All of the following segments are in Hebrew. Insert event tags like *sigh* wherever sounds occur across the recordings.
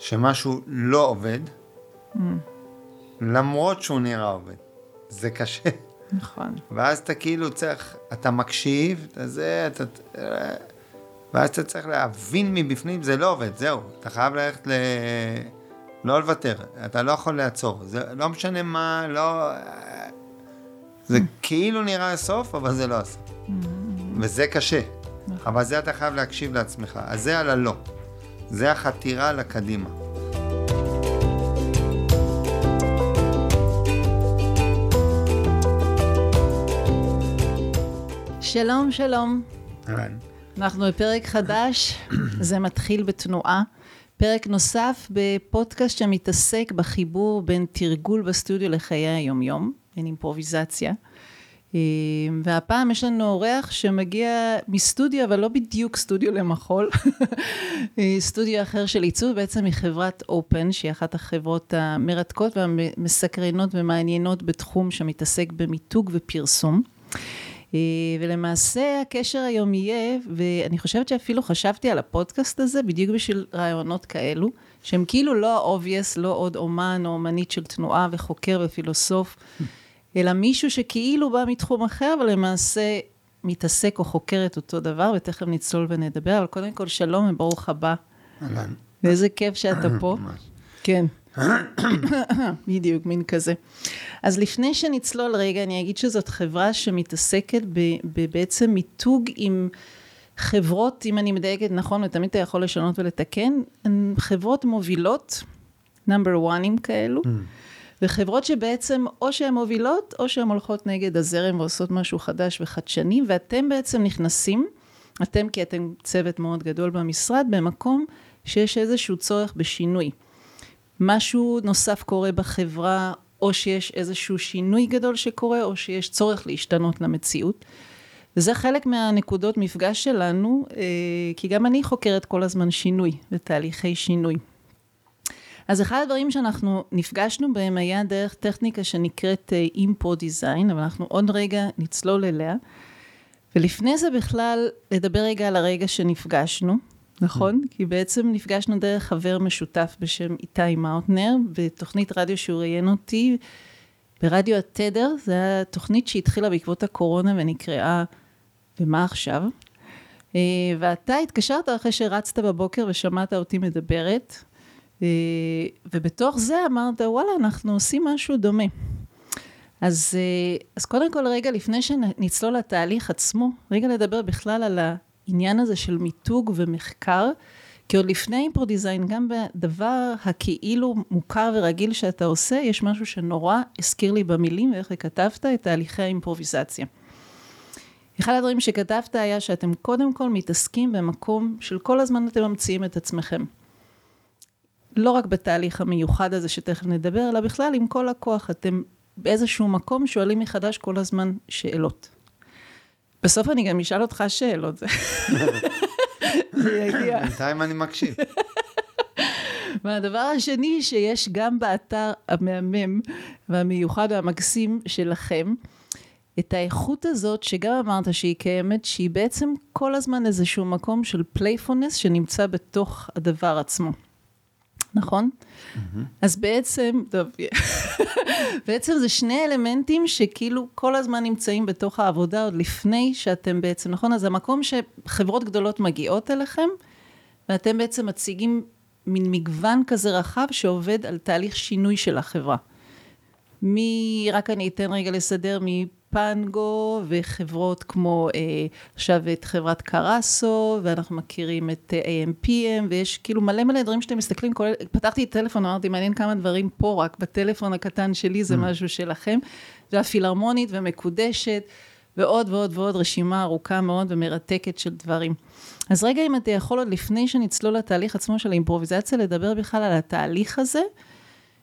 שמשהו לא עובד, Mm. למרות שהוא נראה עובד. זה קשה. נכון. ואז אתה כאילו צריך, אתה מקשיב, אתה זה, אתה... ואז אתה צריך להבין מבפנים, זה לא עובד, זהו. אתה חייב ללכת ל... לא לוותר, אתה לא יכול לעצור. זה לא משנה מה, לא... זה כאילו נראה הסוף, אבל זה לא הסוף. וזה קשה. אבל זה אתה חייב להקשיב לעצמך. אז זה על הלא. זה החתירה לקדימה. שלום, שלום. אהלן. אנחנו בפרק חדש, *coughs* זה מתחיל בתנועה. פרק נוסף בפודקאסט שמתעסק בחיבור בין תרגול בסטודיו לחיי היומיום, בין אימפרוביזציה. אה, והפעם יש לנו אורח שמגיע מסטודיו, אבל לא בדיוק סטודיו למחול, *laughs* אה, סטודיו אחר של עיצוב, בעצם מחברת אופן, שהיא אחת החברות המרתקות והמסקרנות ומעניינות בתחום שמתעסק במיתוג ופרסום. אה, ולמעשה הקשר היום יהיה, ואני חושבת שאפילו חשבתי על הפודקאסט הזה בדיוק בשביל רעיונות כאלו, שהם כאילו לא ה-obvious, לא עוד אומן או אומנית של תנועה וחוקר ופילוסוף, אלא מישהו שכאילו בא מתחום אחר, אבל למעשה מתעסק או חוקר את אותו דבר, ותכף נצלול ונדבר, אבל קודם כל שלום וברוך הבא. אהלן. ואיזה כיף שאתה *coughs* פה. ממש. כן. *coughs* בדיוק, מין כזה. אז לפני שנצלול רגע, אני אגיד שזאת חברה שמתעסקת בעצם מיתוג עם חברות, אם אני מדייקת נכון, ותמיד אתה יכול לשנות ולתקן, חברות מובילות, נאמבר וואנים כאלו, וחברות שבעצם או שהן מובילות, או שהן הולכות נגד הזרם ועושות משהו חדש וחדשני, ואתם בעצם נכנסים, אתם כי אתם צוות מאוד גדול במשרד, במקום שיש איזשהו צורך בשינוי. משהו נוסף קורה בחברה, או שיש איזשהו שינוי גדול שקורה, או שיש צורך להשתנות למציאות. וזה חלק מהנקודות מפגש שלנו, אה, כי גם אני חוקרת כל הזמן שינוי ותהליכי שינוי. אז אחד הדברים שאנחנו נפגשנו בהם היה דרך טכניקה שנקראת אימפו דיזיין, אבל אנחנו עוד רגע נצלול אליה. ולפני זה בכלל, לדבר רגע על הרגע שנפגשנו, נכון? כי בעצם נפגשנו דרך חבר משותף בשם איתי מאוטנר, בתוכנית רדיו שהוא ראיין אותי ברדיו התדר, זו הייתה תוכנית שהתחילה בעקבות הקורונה ונקראה ומה עכשיו? אה, ואתה התקשרת אחרי שרצת בבוקר ושמעת אותי מדברת, אה, ובתוך זה אמרת, וואלה, אנחנו עושים משהו דומה. אז, אה, אז קודם כל, רגע, לפני שנצלול לתהליך עצמו, רגע לדבר בכלל על העניין הזה של מיתוג ומחקר, כי עוד לפני improdesign, גם בדבר הכאילו מוכר ורגיל שאתה עושה, יש משהו שנורא הזכיר לי במילים ואיך כתבת את תהליכי האימפרוביזציה. אחד הדברים שכתבת היה שאתם קודם כל מתעסקים במקום של כל הזמן אתם ממציאים את עצמכם. לא רק בתהליך המיוחד הזה שתכף נדבר, אלא בכלל עם כל הכוח. אתם באיזשהו מקום שואלים מחדש כל הזמן שאלות. בסוף אני גם אשאל אותך שאלות. *laughs* זה יגיע. בינתיים אני מקשיב. *laughs* והדבר השני שיש גם באתר המהמם והמיוחד והמקסים שלכם, את האיכות הזאת שגם אמרת שהיא קיימת, שהיא בעצם כל הזמן איזשהו מקום של playfulness שנמצא בתוך הדבר עצמו. נכון? Mm-hmm. אז בעצם, טוב, *laughs* בעצם זה שני אלמנטים שכאילו כל הזמן נמצאים בתוך העבודה עוד לפני שאתם בעצם, נכון? אז המקום שחברות גדולות מגיעות אליכם, ואתם בעצם מציגים מין מגוון כזה רחב שעובד על תהליך שינוי של החברה. מי, רק אני אתן רגע לסדר, מפנגו וחברות כמו אה, עכשיו את חברת קרסו, ואנחנו מכירים את אה, AMPM, ויש כאילו מלא מלא דברים שאתם מסתכלים, כולל, פתחתי את טלפון, אמרתי, מעניין כמה דברים פה, רק בטלפון הקטן שלי זה משהו שלכם, והפילהרמונית ומקודשת, ועוד ועוד ועוד רשימה ארוכה מאוד ומרתקת של דברים. אז רגע, אם אתה יכול עוד לפני שנצלול לתהליך עצמו של האימפרוביזציה, לדבר בכלל על התהליך הזה,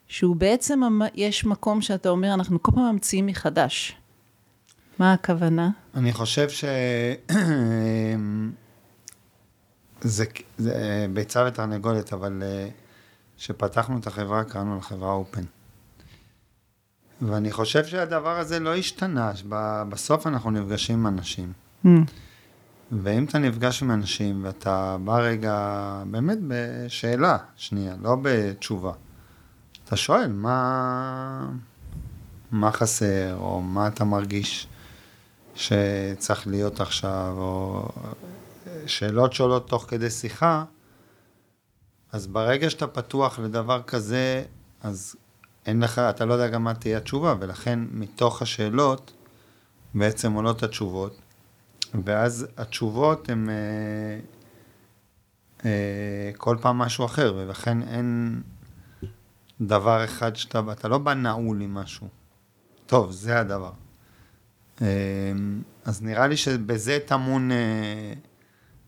שהוא בעצם, יש מקום שאתה אומר, אנחנו כל פעם ממציאים מחדש. מה הכוונה? אני חושב ש... *clears throat* זה, זה ביצה ותרנגולת, אבל כשפתחנו את החברה, קראנו לחברה אופן. ואני חושב שהדבר הזה לא השתנה, בסוף אנחנו נפגשים עם אנשים. Mm. ואם אתה נפגש עם אנשים ואתה בא רגע באמת בשאלה שנייה, לא בתשובה, אתה שואל מה, מה חסר, או מה אתה מרגיש שצריך להיות עכשיו, או שאלות שעולות תוך כדי שיחה, אז ברגע שאתה פתוח לדבר כזה, אז אין לך, אתה לא יודע גם מה תהיה התשובה, ולכן מתוך השאלות בעצם עולות התשובות, ואז התשובות הן אה, אה, כל פעם משהו אחר, ולכן אין דבר אחד שאתה, אתה לא בא נעול עם משהו. טוב, זה הדבר. אה, אז נראה לי שבזה טמון... אה,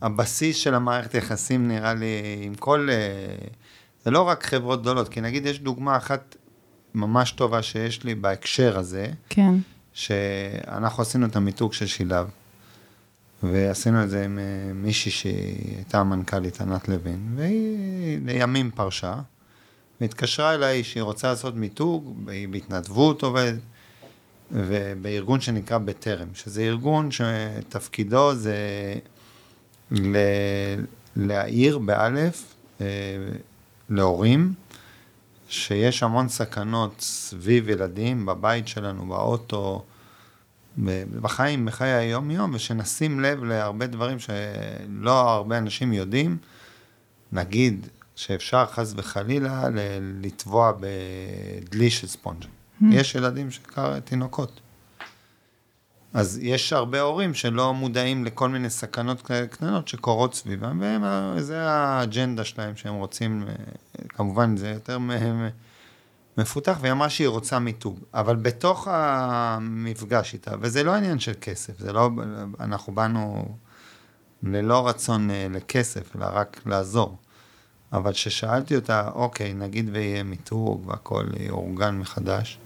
הבסיס של המערכת יחסים נראה לי עם כל... אה, זה לא רק חברות גדולות, כי נגיד יש דוגמה אחת ממש טובה שיש לי בהקשר הזה. כן. שאנחנו עשינו את המיתוג של שילב, ועשינו את זה עם אה, מישהי שהיא הייתה המנכ"לית ענת לוין, והיא לימים פרשה, והתקשרה אליי שהיא רוצה לעשות מיתוג, היא בהתנדבות עובדת, ובארגון שנקרא בטרם, שזה ארגון שתפקידו זה ל... להעיר באלף אה, להורים שיש המון סכנות סביב ילדים, בבית שלנו, באוטו, בחיים, בחיי היום-יום, ושנשים לב להרבה דברים שלא הרבה אנשים יודעים. נגיד שאפשר חס וחלילה לטבוע בדלי של ספונג'. Mm. יש ילדים שקר תינוקות. אז יש הרבה הורים שלא מודעים לכל מיני סכנות קטנות שקורות סביבם, וזה האג'נדה שלהם שהם רוצים, כמובן זה יותר מפותח, והיא אמרה שהיא רוצה מיתוג. אבל בתוך המפגש איתה, וזה לא עניין של כסף, זה לא, אנחנו באנו ללא רצון אה, לכסף, אלא רק לעזור. אבל כששאלתי אותה, אוקיי, נגיד ויהיה מיתוג והכל יאורגן מחדש,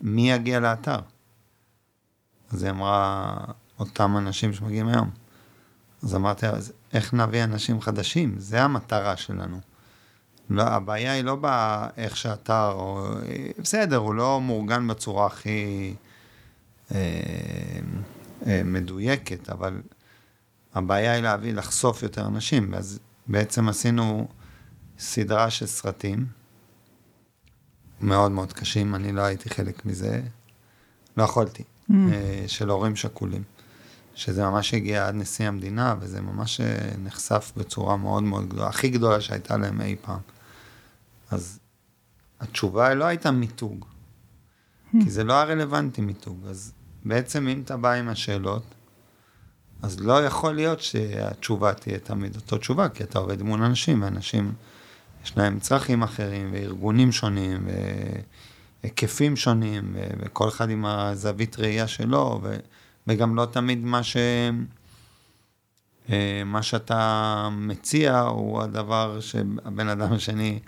מי יגיע לאתר? אז היא אמרה, אותם אנשים שמגיעים היום. אז אמרתי, אז איך נביא אנשים חדשים? זה המטרה שלנו. לא, הבעיה היא לא באיך שאתר, או... בסדר, הוא לא מאורגן בצורה הכי אה, אה, מדויקת, אבל הבעיה היא להביא, לחשוף יותר אנשים. אז בעצם עשינו סדרה של סרטים מאוד מאוד קשים, אני לא הייתי חלק מזה, לא יכולתי. mm. אה, של הורים שכולים. שזה ממש הגיע עד נשיא המדינה, וזה ממש אה, נחשף בצורה מאוד מאוד גדולה, הכי גדולה שהייתה להם אי פעם. אז התשובה לא הייתה מיתוג, mm. כי זה לא היה רלוונטי מיתוג. אז בעצם אם אתה בא עם השאלות, אז לא יכול להיות שהתשובה תהיה תמיד אותו תשובה, כי אתה עובד מול אנשים, ואנשים, יש להם צרכים אחרים, וארגונים שונים, ו... היקפים שונים, וכל אחד עם הזווית ראייה שלו, ו, וגם לא תמיד מה, ש, אה, מה שאתה מציע הוא הדבר שהבן אדם השני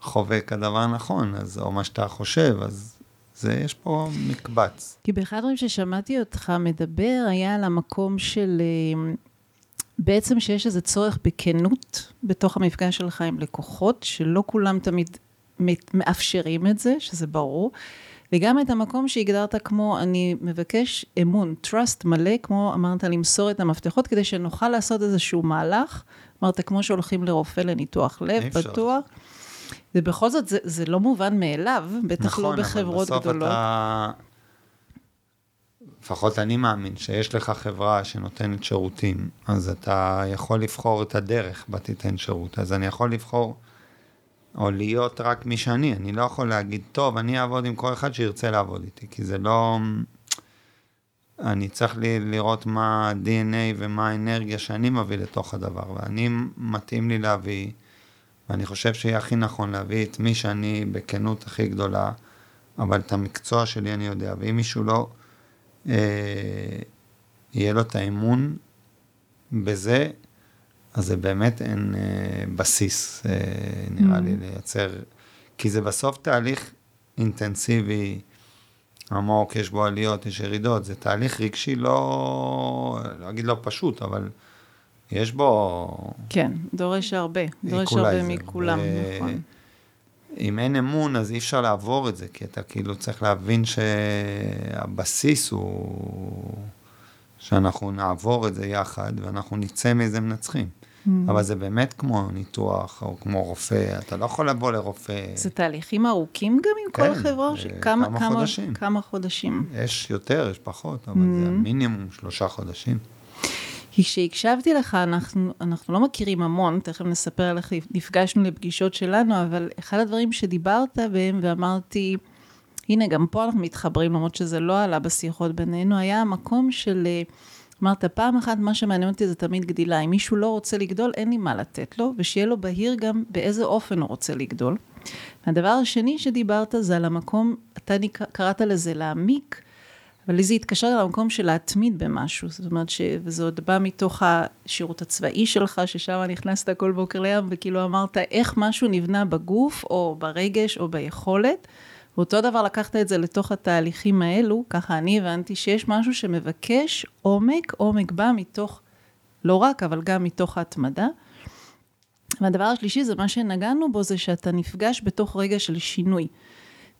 חווה כדבר הנכון, אז, או מה שאתה חושב, אז זה, יש פה מקבץ. כי באחד הדברים ששמעתי אותך מדבר, היה על המקום של... בעצם שיש איזה צורך בכנות בתוך המפגש שלך עם לקוחות, שלא כולם תמיד מאפשרים את זה, שזה ברור, וגם את המקום שהגדרת כמו, אני מבקש אמון, trust מלא, כמו אמרת, למסור את המפתחות, כדי שנוכל לעשות איזשהו מהלך. אמרת, כמו שהולכים לרופא לניתוח לב, בטוח. ובכל זאת, זה, זה לא מובן מאליו, בטח נכון, לא בחברות גדולות. נכון, אבל בסוף אתה... לפחות אני מאמין שיש לך חברה שנותנת שירותים, אז אתה יכול לבחור את הדרך בה תיתן שירות. אז אני יכול לבחור או להיות רק מי שאני. אני לא יכול להגיד, טוב, אני אעבוד עם כל אחד שירצה לעבוד איתי, כי זה לא... אני צריך לי, לראות מה ה-DNA ומה האנרגיה שאני מביא לתוך הדבר, ואני מתאים לי להביא, ואני חושב שיהיה הכי נכון להביא את מי שאני בכנות הכי גדולה, אבל את המקצוע שלי אני יודע, ואם מישהו לא, יהיה לו את האמון בזה, אז זה באמת אין אה, בסיס, אה, נראה mm. לי, לייצר, כי זה בסוף תהליך אינטנסיבי, עמוק, יש בו עליות, יש ירידות, זה תהליך רגשי לא, לא אגיד לא פשוט, אבל יש בו... כן, דורש הרבה, דורש הרבה מכולם, ו... נכון. אם אין אמון, אז אי אפשר לעבור את זה, כי אתה כאילו צריך להבין שהבסיס הוא... שאנחנו נעבור את זה יחד ואנחנו נצא מזה מנצחים. Mm. אבל זה באמת כמו ניתוח או כמו רופא, אתה לא יכול לבוא לרופא. זה תהליכים ארוכים גם עם כן, כל החברה? אה, כמה, כמה חודשים. כמה חודשים. יש יותר, יש פחות, אבל זה מינימום שלושה חודשים. כי כשהקשבתי לך, אנחנו, אנחנו לא מכירים המון, תכף נספר על איך נפגשנו לפגישות שלנו, אבל אחד הדברים שדיברת בהם ואמרתי, הנה, גם פה אנחנו מתחברים, למרות שזה לא עלה בשיחות בינינו, היה המקום של, אה, אמרת, פעם אחת מה שמעניין אותי זה תמיד גדילה. אם מישהו לא רוצה לגדול, אין לי מה לתת לו, ושיהיה לו בהיר גם באיזה אופן הוא רוצה לגדול. הדבר השני שדיברת זה על המקום, אתה קראת לזה להעמיק, אבל לי זה התקשר למקום של להתמיד במשהו, זאת אומרת ש... וזה עוד בא מתוך השירות הצבאי שלך, ששם נכנסת כל בוקר לים, וכאילו אמרת איך משהו נבנה בגוף, או ברגש, או ביכולת. ואותו דבר לקחת את זה לתוך התהליכים האלו, ככה אני הבנתי שיש משהו שמבקש עומק, עומק בא מתוך, לא רק, אבל גם מתוך ההתמדה. והדבר השלישי זה מה שנגענו בו, זה שאתה נפגש בתוך רגע של שינוי.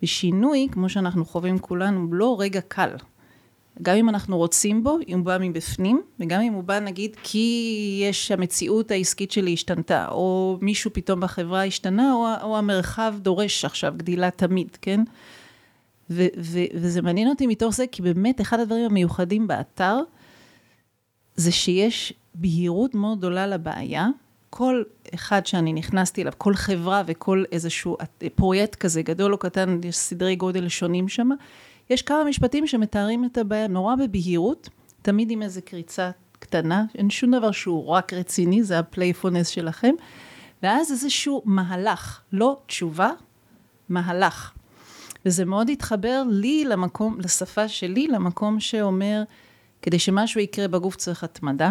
ושינוי, כמו שאנחנו חווים כולנו, לא רגע קל. גם אם אנחנו רוצים בו, אם הוא בא מבפנים, וגם אם הוא בא נגיד כי יש, המציאות העסקית שלי השתנתה, או מישהו פתאום בחברה השתנה, או, או המרחב דורש עכשיו גדילה תמיד, כן? ו, ו, וזה מעניין אותי מתוך זה, כי באמת אחד הדברים המיוחדים באתר, זה שיש בהירות מאוד גדולה לבעיה. כל אחד שאני נכנסתי אליו, כל חברה וכל איזשהו פרויקט כזה, גדול או קטן, יש סדרי גודל שונים שם, יש כמה משפטים שמתארים את הבעיה נורא בבהירות, תמיד עם איזו קריצה קטנה, אין שום דבר שהוא רק רציני, זה ה playfulness שלכם, ואז איזשהו מהלך, לא תשובה, מהלך. וזה מאוד התחבר לי למקום, לשפה שלי, למקום שאומר, כדי שמשהו יקרה בגוף צריך התמדה,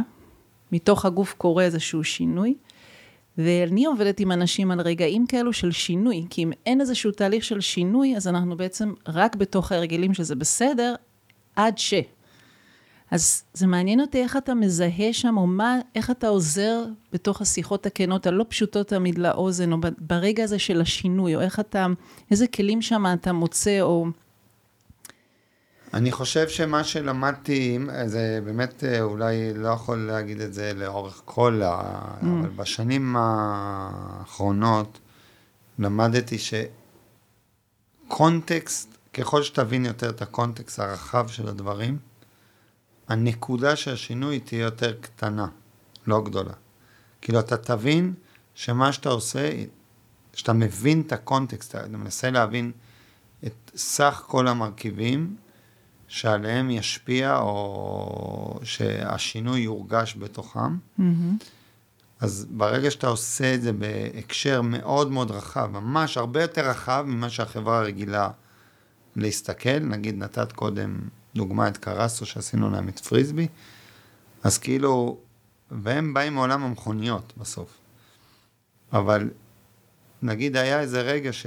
מתוך הגוף קורה איזשהו שינוי, ואני עובדת עם אנשים על רגעים כאלו של שינוי, כי אם אין איזשהו תהליך של שינוי, אז אנחנו בעצם רק בתוך ההרגלים שזה בסדר, עד ש. אז זה מעניין אותי איך אתה מזהה שם, או מה, איך אתה עוזר בתוך השיחות הכנות, הלא פשוטות תמיד לאוזן, או ברגע הזה של השינוי, או איך אתה, איזה כלים שם אתה מוצא, או... אני חושב שמה שלמדתי, זה באמת אה, אולי לא יכול להגיד את זה לאורך כל ה... Mm. אבל בשנים האחרונות למדתי שקונטקסט, ככל שתבין יותר את הקונטקסט הרחב של הדברים, הנקודה של השינוי תהיה יותר קטנה, לא גדולה. כאילו, אתה תבין שמה שאתה עושה, שאתה מבין את הקונטקסט, אתה מנסה להבין את סך כל המרכיבים, שעליהם ישפיע, או שהשינוי יורגש בתוכם. Mm-hmm. אז ברגע שאתה עושה את זה בהקשר מאוד מאוד רחב, ממש הרבה יותר רחב ממה שהחברה רגילה להסתכל, נגיד נתת קודם דוגמה את קרסו שעשינו להם את פריסבי, אז כאילו, והם באים מעולם המכוניות בסוף. אבל נגיד היה איזה רגע ש...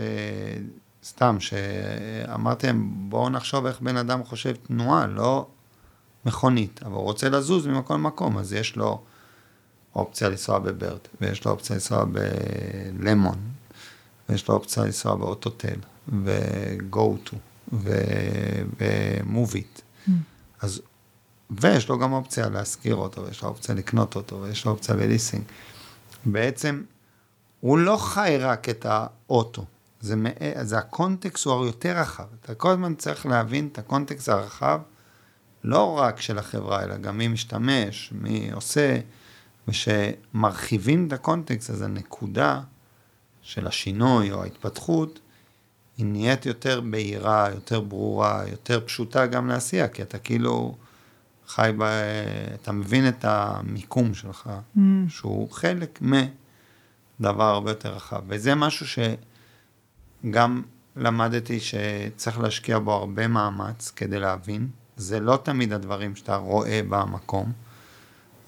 סתם, שאמרתי להם, בואו נחשוב איך בן אדם חושב תנועה, לא מכונית, אבל הוא רוצה לזוז ממקום למקום, אז יש לו אופציה לנסוע בברט, ויש לו אופציה לנסוע בלמון, ויש לו אופציה לנסוע באוטוטל, ו-go to, ו-move it. Mm. אז, ויש לו גם אופציה להשכיר אותו, ויש לו אופציה לקנות אותו, ויש לו אופציה בליסינג. בעצם, הוא לא חי רק את האוטו. זה, זה ה context הוא יותר רחב. אתה כל הזמן צריך להבין את ה context הרחב, לא רק של החברה, אלא גם מי משתמש, מי עושה, ושמרחיבים את ה context, אז הנקודה של השינוי או ההתפתחות, היא נהיית יותר בהירה, יותר ברורה, יותר פשוטה גם לעשייה, כי אתה כאילו חי ב... אתה מבין את המיקום שלך, mm. שהוא חלק מדבר הרבה יותר רחב. וזה משהו ש... גם למדתי שצריך להשקיע בו הרבה מאמץ כדי להבין. זה לא תמיד הדברים שאתה רואה במקום.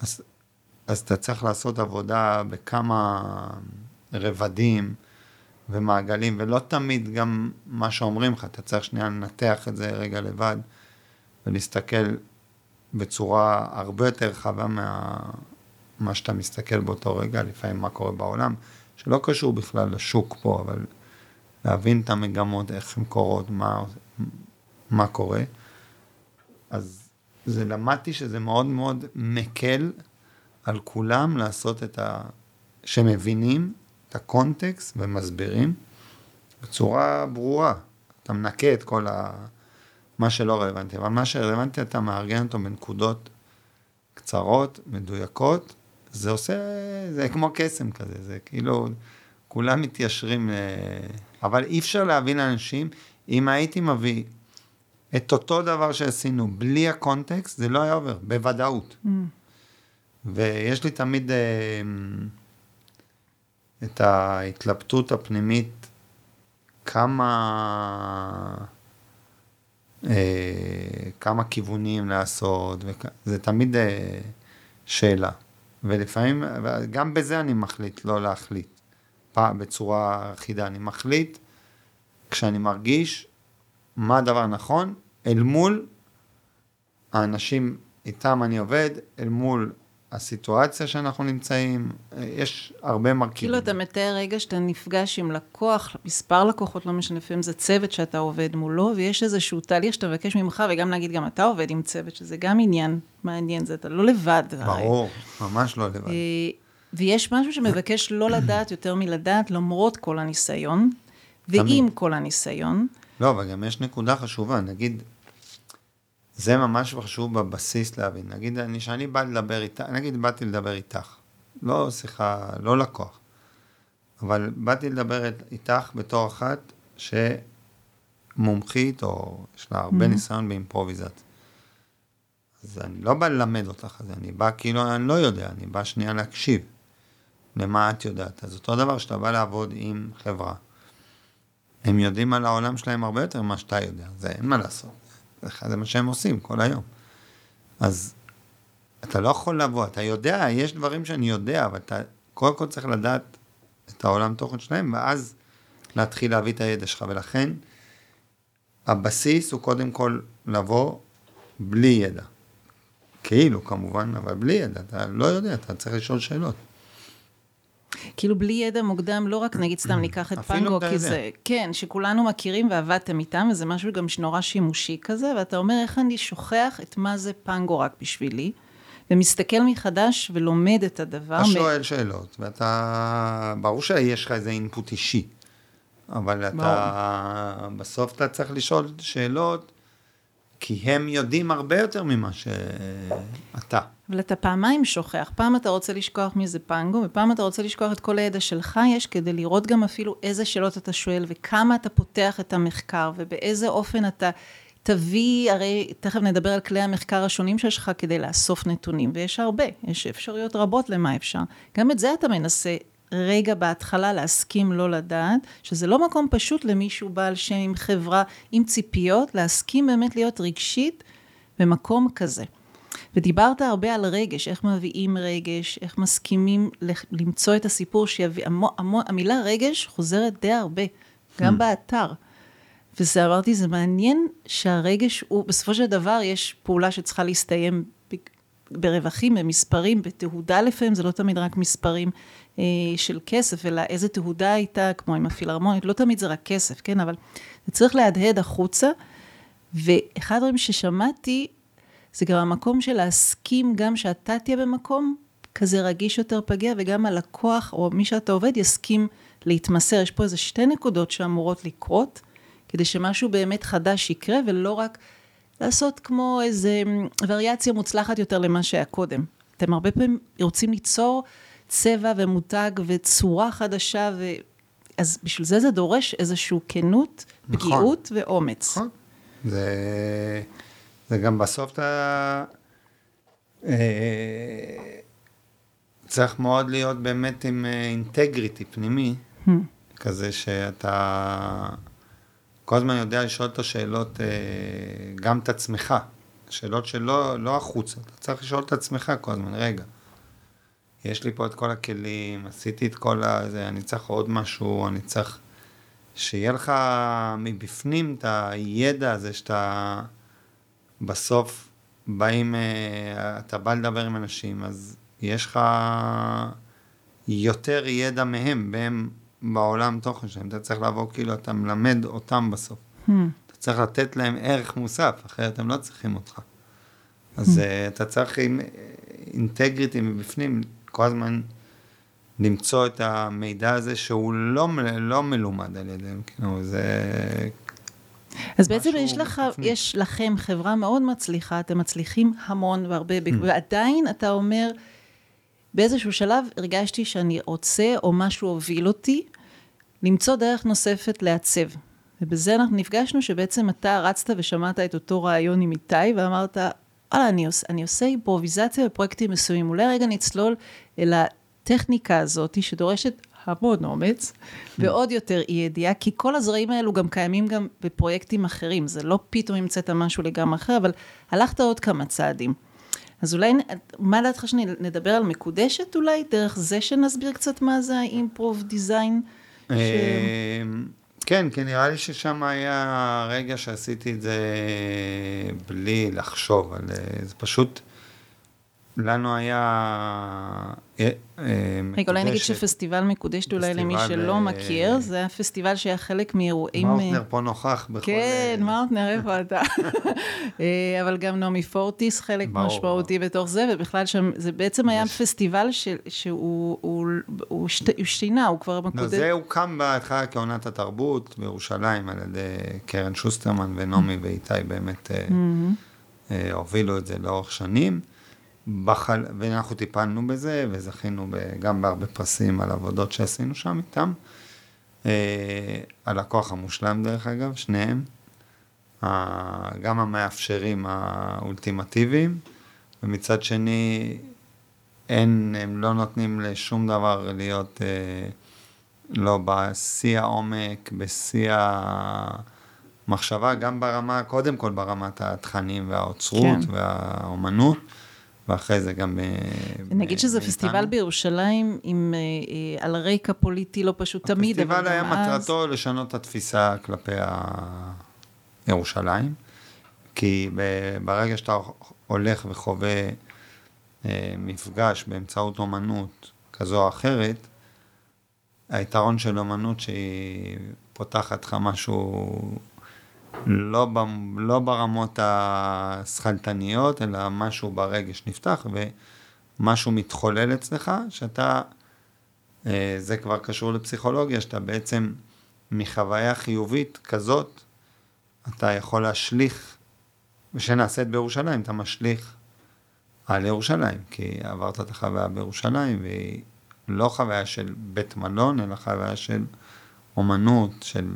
אז, אז אתה צריך לעשות עבודה בכמה רבדים ומעגלים, ולא תמיד גם מה שאומרים לך, אתה צריך שנייה לנתח את זה רגע לבד ולהסתכל בצורה הרבה יותר רחבה מה שאתה מסתכל באותו רגע, לפעמים מה קורה בעולם, שלא קשור בכלל לשוק פה, אבל להבין את המגמות, איך הן קורות, מה, מה קורה. אז זה למדתי שזה מאוד מאוד מקל על כולם לעשות את ה... שמבינים את הקונטקסט ומסבירים בצורה ברורה. אתה מנקה את כל ה... מה שלא רלוונטי, אבל מה שרלוונטי אתה מארגן אותו בנקודות קצרות, מדויקות, זה עושה, זה כמו קסם כזה, זה כאילו, כולם מתיישרים, אבל אי אפשר להבין אנשים, אם הייתי מביא את אותו דבר שעשינו בלי הקונטקסט, זה לא היה עובר, בוודאות. Mm. ויש לי תמיד אה, את ההתלבטות הפנימית, כמה... אה, כמה כיוונים לעשות, וכ... זה תמיד אה, שאלה. ולפעמים, גם בזה אני מחליט לא להחליט, פעם בצורה אחידה. אני מחליט כשאני מרגיש מה הדבר הנכון, אל מול האנשים איתם אני עובד, אל מול הסיטואציה שאנחנו נמצאים, יש הרבה מרכיבים. כאילו אתה מתאר רגע שאתה נפגש עם לקוח, מספר לקוחות, לא משנה, לפעמים זה צוות שאתה עובד מולו, ויש איזשהו תהליך שאתה מבקש ממך, וגם להגיד, גם אתה עובד עם צוות, שזה גם עניין מעניין, זה אתה לא לבד. ברור, הרי. ממש לא לבד. ויש משהו שמבקש לא לדעת יותר מלדעת, למרות כל הניסיון, ועם כל הניסיון. לא, אבל גם יש נקודה חשובה, נגיד, זה ממש חשוב בבסיס להבין. נגיד, אני, שאני בא לדבר איתך, נגיד, באתי לדבר איתך. לא שיחה, לא לקוח. אבל באתי לדבר איתך בתור אחת שמומחית, או יש לה הרבה mm-hmm. ניסיון באימפרוביזציה. אז אני לא בא ללמד אותך, אז אני בא כאילו, אני לא יודע, אני בא שנייה להקשיב למה את יודעת. אז אותו דבר שאתה בא לעבוד עם חברה. הם יודעים על העולם שלהם הרבה יותר ממה שאתה יודע, זה אין מה לעשות. זה מה שהם עושים כל היום. אז אתה לא יכול לבוא, אתה יודע, יש דברים שאני יודע, אבל אתה קודם כל צריך לדעת את העולם תוכן שלהם, ואז להתחיל להביא את הידע שלך, ולכן הבסיס הוא קודם כל לבוא בלי ידע. כאילו כמובן, אבל בלי ידע, אתה לא יודע, אתה צריך לשאול שאלות. כאילו בלי ידע מוקדם, לא רק נגיד סתם ניקח את פנגו, כי זה, כן, שכולנו מכירים ועבדתם איתם, וזה משהו גם שנורא שימושי כזה, ואתה אומר, איך אני שוכח את מה זה פנגו רק בשבילי, ומסתכל מחדש ולומד את הדבר. אתה שואל שאלות, ואתה, ברור שיש לך איזה אינפוט אישי, אבל אתה, בסוף אתה צריך לשאול שאלות כי הם יודעים הרבה יותר ממה שאתה. אבל אתה פעמיים שוכח. פעם אתה רוצה לשכוח מזה פנגו, ופעם אתה רוצה לשכוח את כל הידע שלך יש, כדי לראות גם אפילו איזה שאלות אתה שואל, וכמה אתה פותח את המחקר, ובאיזה אופן אתה תביא, הרי תכף נדבר על כלי המחקר השונים שלך כדי לאסוף נתונים, ויש הרבה, יש אפשרויות רבות למה אפשר. גם את זה אתה מנסה רגע בהתחלה להסכים לא לדעת, שזה לא מקום פשוט למישהו בעל שם עם חברה, עם ציפיות, להסכים באמת להיות רגשית במקום כזה. ודיברת הרבה על רגש, איך מביאים רגש, איך מסכימים למצוא את הסיפור שיביא, המו, המו, המילה רגש חוזרת די הרבה, גם hmm. באתר. וזה אמרתי, זה מעניין שהרגש הוא, בסופו של דבר יש פעולה שצריכה להסתיים ברווחים, במספרים, בתהודה לפעמים, זה לא תמיד רק מספרים אה, של כסף, אלא איזה תהודה הייתה, כמו עם הפילהרמונית, לא תמיד זה רק כסף, כן, אבל זה צריך להדהד החוצה. ואחד הדברים ששמעתי, זה גם המקום של להסכים גם שאתה תהיה במקום כזה רגיש יותר פגיע, וגם הלקוח, או מי שאתה עובד, יסכים להתמסר. יש פה איזה שתי נקודות שאמורות לקרות, כדי שמשהו באמת חדש יקרה, ולא רק לעשות כמו איזה וריאציה מוצלחת יותר למה שהיה קודם. אתם הרבה פעמים רוצים ליצור צבע ומותג וצורה חדשה, ו... אז בשביל זה זה דורש איזושהי כנות, נכון. פגיעות ואומץ. נכון. זה, זה גם בסוף אתה... אה, צריך מאוד להיות באמת עם אינטגריטי אה, פנימי, hmm. כזה שאתה כל הזמן יודע לשאול את השאלות, אה, גם את עצמך, שאלות שלא לא החוצה, אתה צריך לשאול את עצמך כל הזמן, רגע, יש לי פה את כל הכלים, עשיתי את כל הזה, אני צריך עוד משהו, אני צריך שיהיה לך מבפנים את הידע הזה שאתה בסוף באים, אה, אתה בא לדבר עם אנשים, אז יש לך יותר ידע מהם, והם בעולם תוכן שלהם, אתה צריך לעבור כאילו, אתה מלמד אותם בסוף. Hmm. אתה צריך לתת להם ערך מוסף, אחרת הם לא צריכים אותך. אז uh, אתה צריך עם אינטגריטי מבפנים, כל הזמן למצוא את המידע הזה שהוא לא, לא מלומד על ידיהם, כאילו זה... אז בעצם יש, לך, יש לכם חברה מאוד מצליחה, אתם מצליחים המון והרבה, mm. ועדיין אתה אומר, באיזשהו שלב הרגשתי שאני רוצה, או משהו הוביל אותי, למצוא דרך נוספת לעצב. ובזה אנחנו נפגשנו, שבעצם אתה רצת ושמעת את אותו רעיון עם איתי, ואמרת, וואלה, אני, עוש, אני עושה אימפרוביזציה בפרויקטים מסוימים. אולי רגע נצלול אל הטכניקה הזאת, שדורשת המון אומץ, ועוד יותר אי ידיעה, כי כל הזרעים האלו גם קיימים גם בפרויקטים אחרים. זה לא פתאום המצאת משהו לגמרי אחר, אבל הלכת עוד כמה צעדים. אז אולי, מה דעתך שנדבר על מקודשת אולי? דרך זה שנסביר קצת מה זה האימפרוב דיזיין? ש... כן, כי נראה לי ששם היה רגע שעשיתי את זה בלי לחשוב על זה, פשוט... לנו היה... אה, אה, רגע, אולי נגיד שפסטיבל מקודשת אולי למי שלא אה, מכיר, זה היה פסטיבל שהיה חלק מאירועים... מאוטנר פה נוכח בכל... כן, מאוטנר, איפה *laughs* אתה? אבל גם נעמי פורטיס חלק משמעותי בתוך זה, ובכלל שם, זה בעצם היה פסטיבל שהוא שינה, הוא כבר מקודש. זה הוקם בהתחלה כעונת התרבות בירושלים על ידי קרן שוסטרמן ונעמי ואיתי באמת הובילו את זה לאורך שנים. בחל... ואנחנו טיפלנו בזה, וזכינו גם בהרבה פרסים על עבודות שעשינו שם איתם. אה, הלקוח המושלם דרך אגב, שניהם. גם המאפשרים האולטימטיביים, ומצד שני, אין, הם לא נותנים לשום דבר להיות אה, לא בשיא העומק, בשיא המחשבה, גם ברמה, קודם כל ברמת התכנים והאוצרות כן. והאומנות. ואחרי זה גם... אה, נגיד שזה פסטיבל בירושלים עם, אה, אה, על רקע פוליטי לא פשוט תמיד, אבל גם אז... הפסטיבל היה מטרתו לשנות את התפיסה כלפי ירושלים, כי ברגע שאתה הולך וחווה מפגש באמצעות אומנות כזו או אחרת, היתרון של אומנות שהיא פותחת לך משהו לא, ב, לא ברמות השכלתניות, אלא משהו ברגש נפתח ומשהו מתחולל אצלך, שאתה, אה, זה כבר קשור לפסיכולוגיה, שאתה בעצם מחוויה חיובית כזאת, אתה יכול להשליך, ושנעשית בירושלים, אתה משליך על ירושלים, כי עברת את החוויה בירושלים, והיא לא חוויה של בית מלון, אלא חוויה של אומנות, של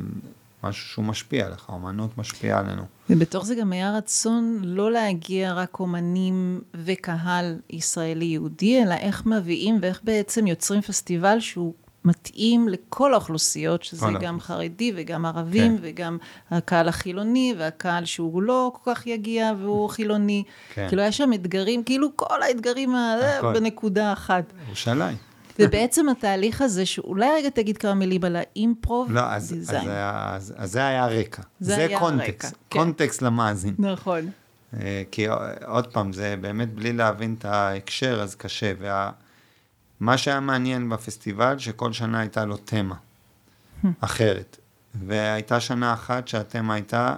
משהו שהוא משפיע עליך, אומנות משפיעה עלינו. ובתוך זה גם היה רצון לא להגיע רק אומנים וקהל ישראלי-יהודי, אלא איך מביאים ואיך בעצם יוצרים פסטיבל שהוא מתאים לכל האוכלוסיות, שזה גם חרדי וגם ערבים, כן. וגם הקהל החילוני, והקהל שהוא לא כל כך יגיע והוא *laughs* חילוני. כן. כאילו, היה שם אתגרים, כאילו כל האתגרים בנקודה אחת. ירושלים. ובעצם התהליך הזה, שאולי רגע תגיד כמה מילים על האימפרוב לא, אז, דיזיין. אז, אז, אז זה היה הרקע. זה, זה היה קונטקסט, הרקע, כן. קונטקסט למאזין. נכון. אה, כי עוד פעם, זה באמת בלי להבין את ההקשר, אז קשה. ומה. שהיה מעניין בפסטיבל, שכל שנה הייתה לו תמה אחרת. והייתה שנה אחת שהתמה הייתה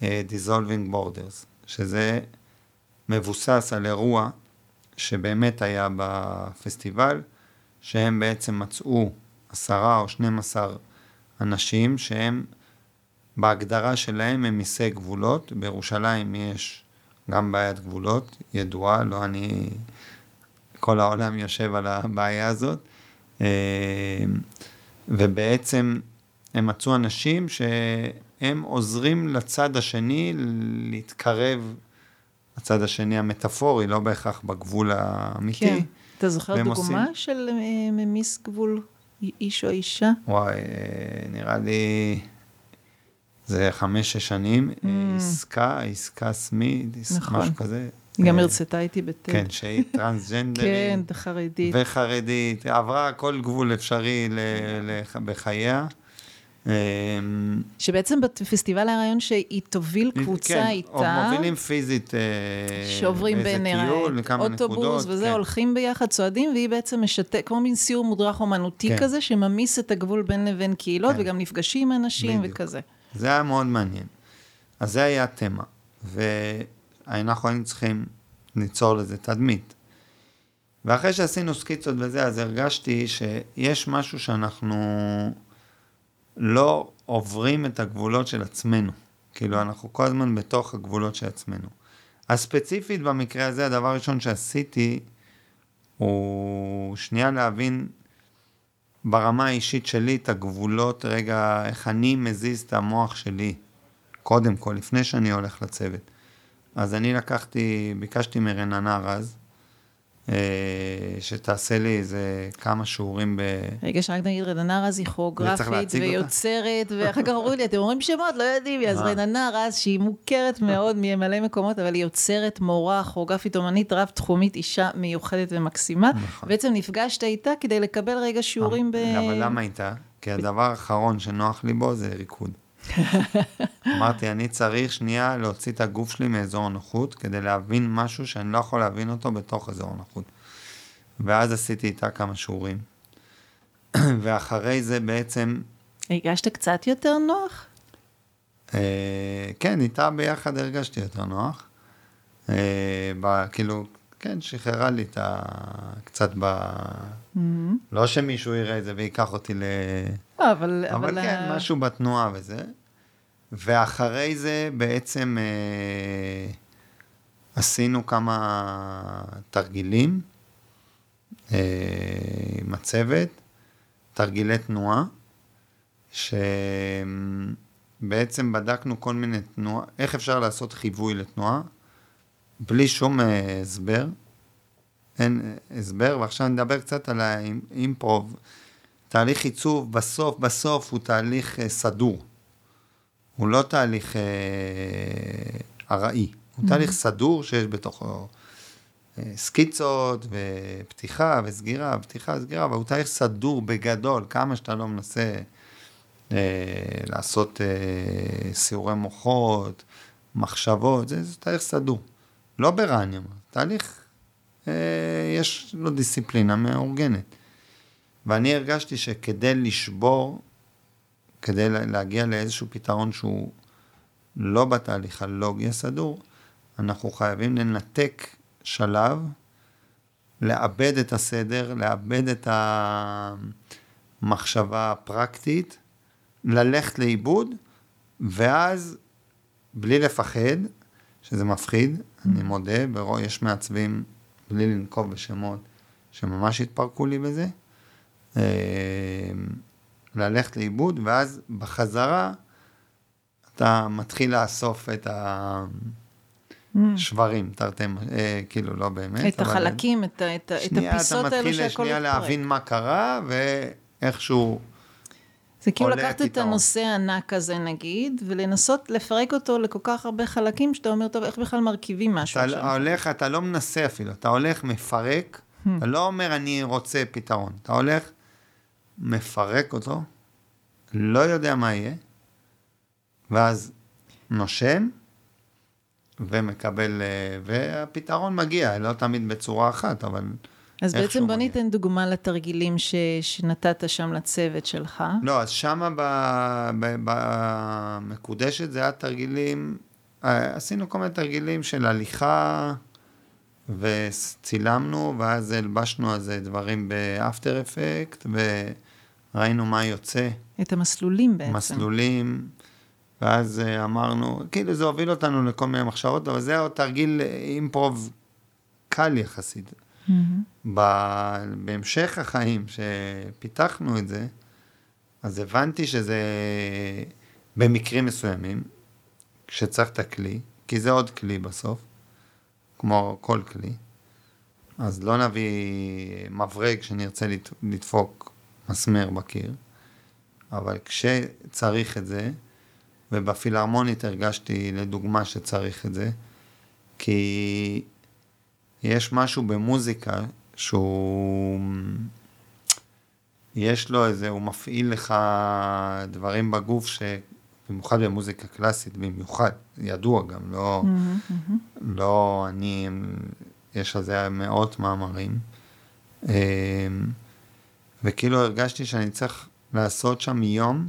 uh, Dissolving Borders, שזה מבוסס על אירוע שבאמת היה בפסטיבל, שהם בעצם מצאו עשרה או שנים עשר אנשים שהם בהגדרה שלהם הם מיסי גבולות, בירושלים יש גם בעיית גבולות ידועה, לא אני, כל העולם יושב על הבעיה הזאת, אה, ובעצם הם מצאו אנשים שהם עוזרים לצד השני להתקרב, הצד השני המטאפורי, לא בהכרח בגבול האמיתי. כן. אתה זוכר דוגמה עושים... של אה, ממיס גבול איש או אישה? וואי, אה, נראה לי... זה חמש-שש שנים, mm. עסקה, עסקה סמית, נכון. משהו כזה. היא גם אה, הרצתה איתי בטט. כן, שהיא טרנסג'נדרית. *laughs* כן, חרדית. וחרדית, עברה כל גבול אפשרי בחייה. אמ, שבעצם בפסטיבל היה רעיון שהיא תוביל קבוצה כן, איתה. כן, מובילים פיזית אה, שעוברים בין אוטובוס וזה, כן. הולכים ביחד, צועדים, והיא בעצם משתק, כמו מין סיור מודרך אומנותי כן. כזה, שממיס את הגבול בין לבין קהילות, כן. וגם נפגשים עם אנשים בדיוק. וכזה. זה היה מאוד מעניין. אז זה היה התמה. ואנחנו היינו צריכים ניצור לזה תדמית. ואחרי שעשינו סקיצות וזה, אז הרגשתי שיש משהו שאנחנו לא עוברים את הגבולות של עצמנו. כאילו, אנחנו כל הזמן בתוך הגבולות של עצמנו. הספציפית במקרה הזה, הדבר הראשון שעשיתי, הוא שנייה להבין ברמה האישית שלי את הגבולות, רגע, איך אני מזיז את המוח שלי, קודם כל, לפני שאני הולך לצוות. אז אני לקחתי, ביקשתי מרננה רז, שתעשה לי איזה כמה שיעורים ב... רגע, שרק נגיד רננה רז היא כוריאוגרפית ויוצרת, ואחר כך אמרו לי, אתם אומרים שמות, לא יודעים, אז אה. רננה רז, שהיא מוכרת מאוד ממלא מקומות, אבל היא יוצרת, מורה, כוריאוגרפית, אומנית רב-תחומית, אישה מיוחדת ומקסימה. נכון. בעצם נפגשת איתה כדי לקבל רגע שיעורים ב... אבל למה איתה? כי הדבר האחרון שנוח לי בו זה ריקוד. *laughs* אמרתי, אני צריך שנייה להוציא את הגוף שלי מאזור הנוחות, כדי להבין משהו שאני לא יכול להבין אותו בתוך אזור הנוחות. ואז עשיתי איתה כמה שיעורים. *clears throat* ואחרי זה בעצם... הרגשת קצת יותר נוח? אה, כן, איתה ביחד הרגשתי יותר נוח. אה, ב, כאילו, כן, שחררה לי את ה... קצת ב... Mm-hmm. לא שמישהו יראה את זה ויקח אותי ל... לא, אבל... אבל, אבל כן, ה... משהו בתנועה וזה. ואחרי זה בעצם אה, עשינו כמה תרגילים אה, עם הצוות, תרגילי תנועה, שבעצם בדקנו כל מיני תנועה, איך אפשר לעשות חיווי לתנועה, בלי שום אה, הסבר. אין הסבר, ועכשיו נדבר קצת על האימפרוב. תהליך עיצוב בסוף, בסוף הוא תהליך אה, סדור. הוא לא תהליך אה, ארעי, הוא mm-hmm. תהליך סדור שיש בתוכו אה, סקיצות ופתיחה וסגירה, פתיחה וסגירה, אבל הוא תהליך סדור בגדול, כמה שאתה לא מנסה אה, לעשות אה, סיורי מוחות, מחשבות, זה, זה תהליך סדור. לא ברעניה, תהליך, אה, יש לו דיסציפלינה מאורגנת. ואני הרגשתי שכדי לשבור כדי להגיע לאיזשהו פתרון שהוא לא בתהליך הלוגי הסדור, אנחנו חייבים לנתק שלב, לאבד את הסדר, לאבד את המחשבה הפרקטית, ללכת לאיבוד, ואז, בלי לפחד, שזה מפחיד, אני מודה, יש מעצבים, בלי לנקוב בשמות, שממש התפרקו לי בזה. אה, ללכת לאיבוד, ואז בחזרה אתה מתחיל לאסוף את השברים, תרתי, אה, כאילו, לא באמת. את החלקים, את, את, את הפיסות האלו שהכל מתפרק. שנייה, אתה מתחיל שנייה להבין מה קרה, ואיכשהו... זה כאילו לקחת את הנושא הענק הזה נגיד, ולנסות לפרק אותו לכל כך הרבה חלקים, שאתה אומר, טוב, איך בכלל מרכיבים משהו אתה שם? הולך, אתה לא מנסה אפילו, אתה הולך, מפרק, hmm. אתה לא אומר, אני רוצה פתרון. אתה הולך, מפרק אותו, לא יודע מה יהיה, ואז נושם ומקבל, אה, והפתרון מגיע, לא תמיד בצורה אחת, אבל... אז בעצם בוא ניתן דוגמה לתרגילים ש, שנתת שם לצוות שלך. לא, אז שמה במקודשת זה היה תרגילים, אה, עשינו כל מיני תרגילים של הליכה, וצילמנו, ואז הלבשנו על זה דברים באפטר אפקט, ראינו מה יוצא. את המסלולים בעצם. מסלולים, ואז אה, אמרנו, כאילו זה הוביל אותנו לכל מיני מחשבות, אבל זה היה תרגיל אימפרוב קל יחסית. Mm-hmm. בהמשך החיים, שפיתחנו את זה, אז הבנתי שזה במקרים מסוימים, כשצריך את הכלי, כי זה עוד כלי בסוף, כמו כל כלי, אז לא נביא מברג שנרצה לדפוק מסמר בקיר, אבל כשצריך את זה, ובפילהרמונית הרגשתי לדוגמה שצריך את זה, כי יש משהו במוזיקה שהוא, יש לו איזה, הוא מפעיל לך דברים בגוף ש... במיוחד במוזיקה קלאסית, במיוחד, ידוע גם, לא, mm-hmm, mm-hmm. לא אני, יש על זה מאות מאמרים. אמ, וכאילו הרגשתי שאני צריך לעשות שם יום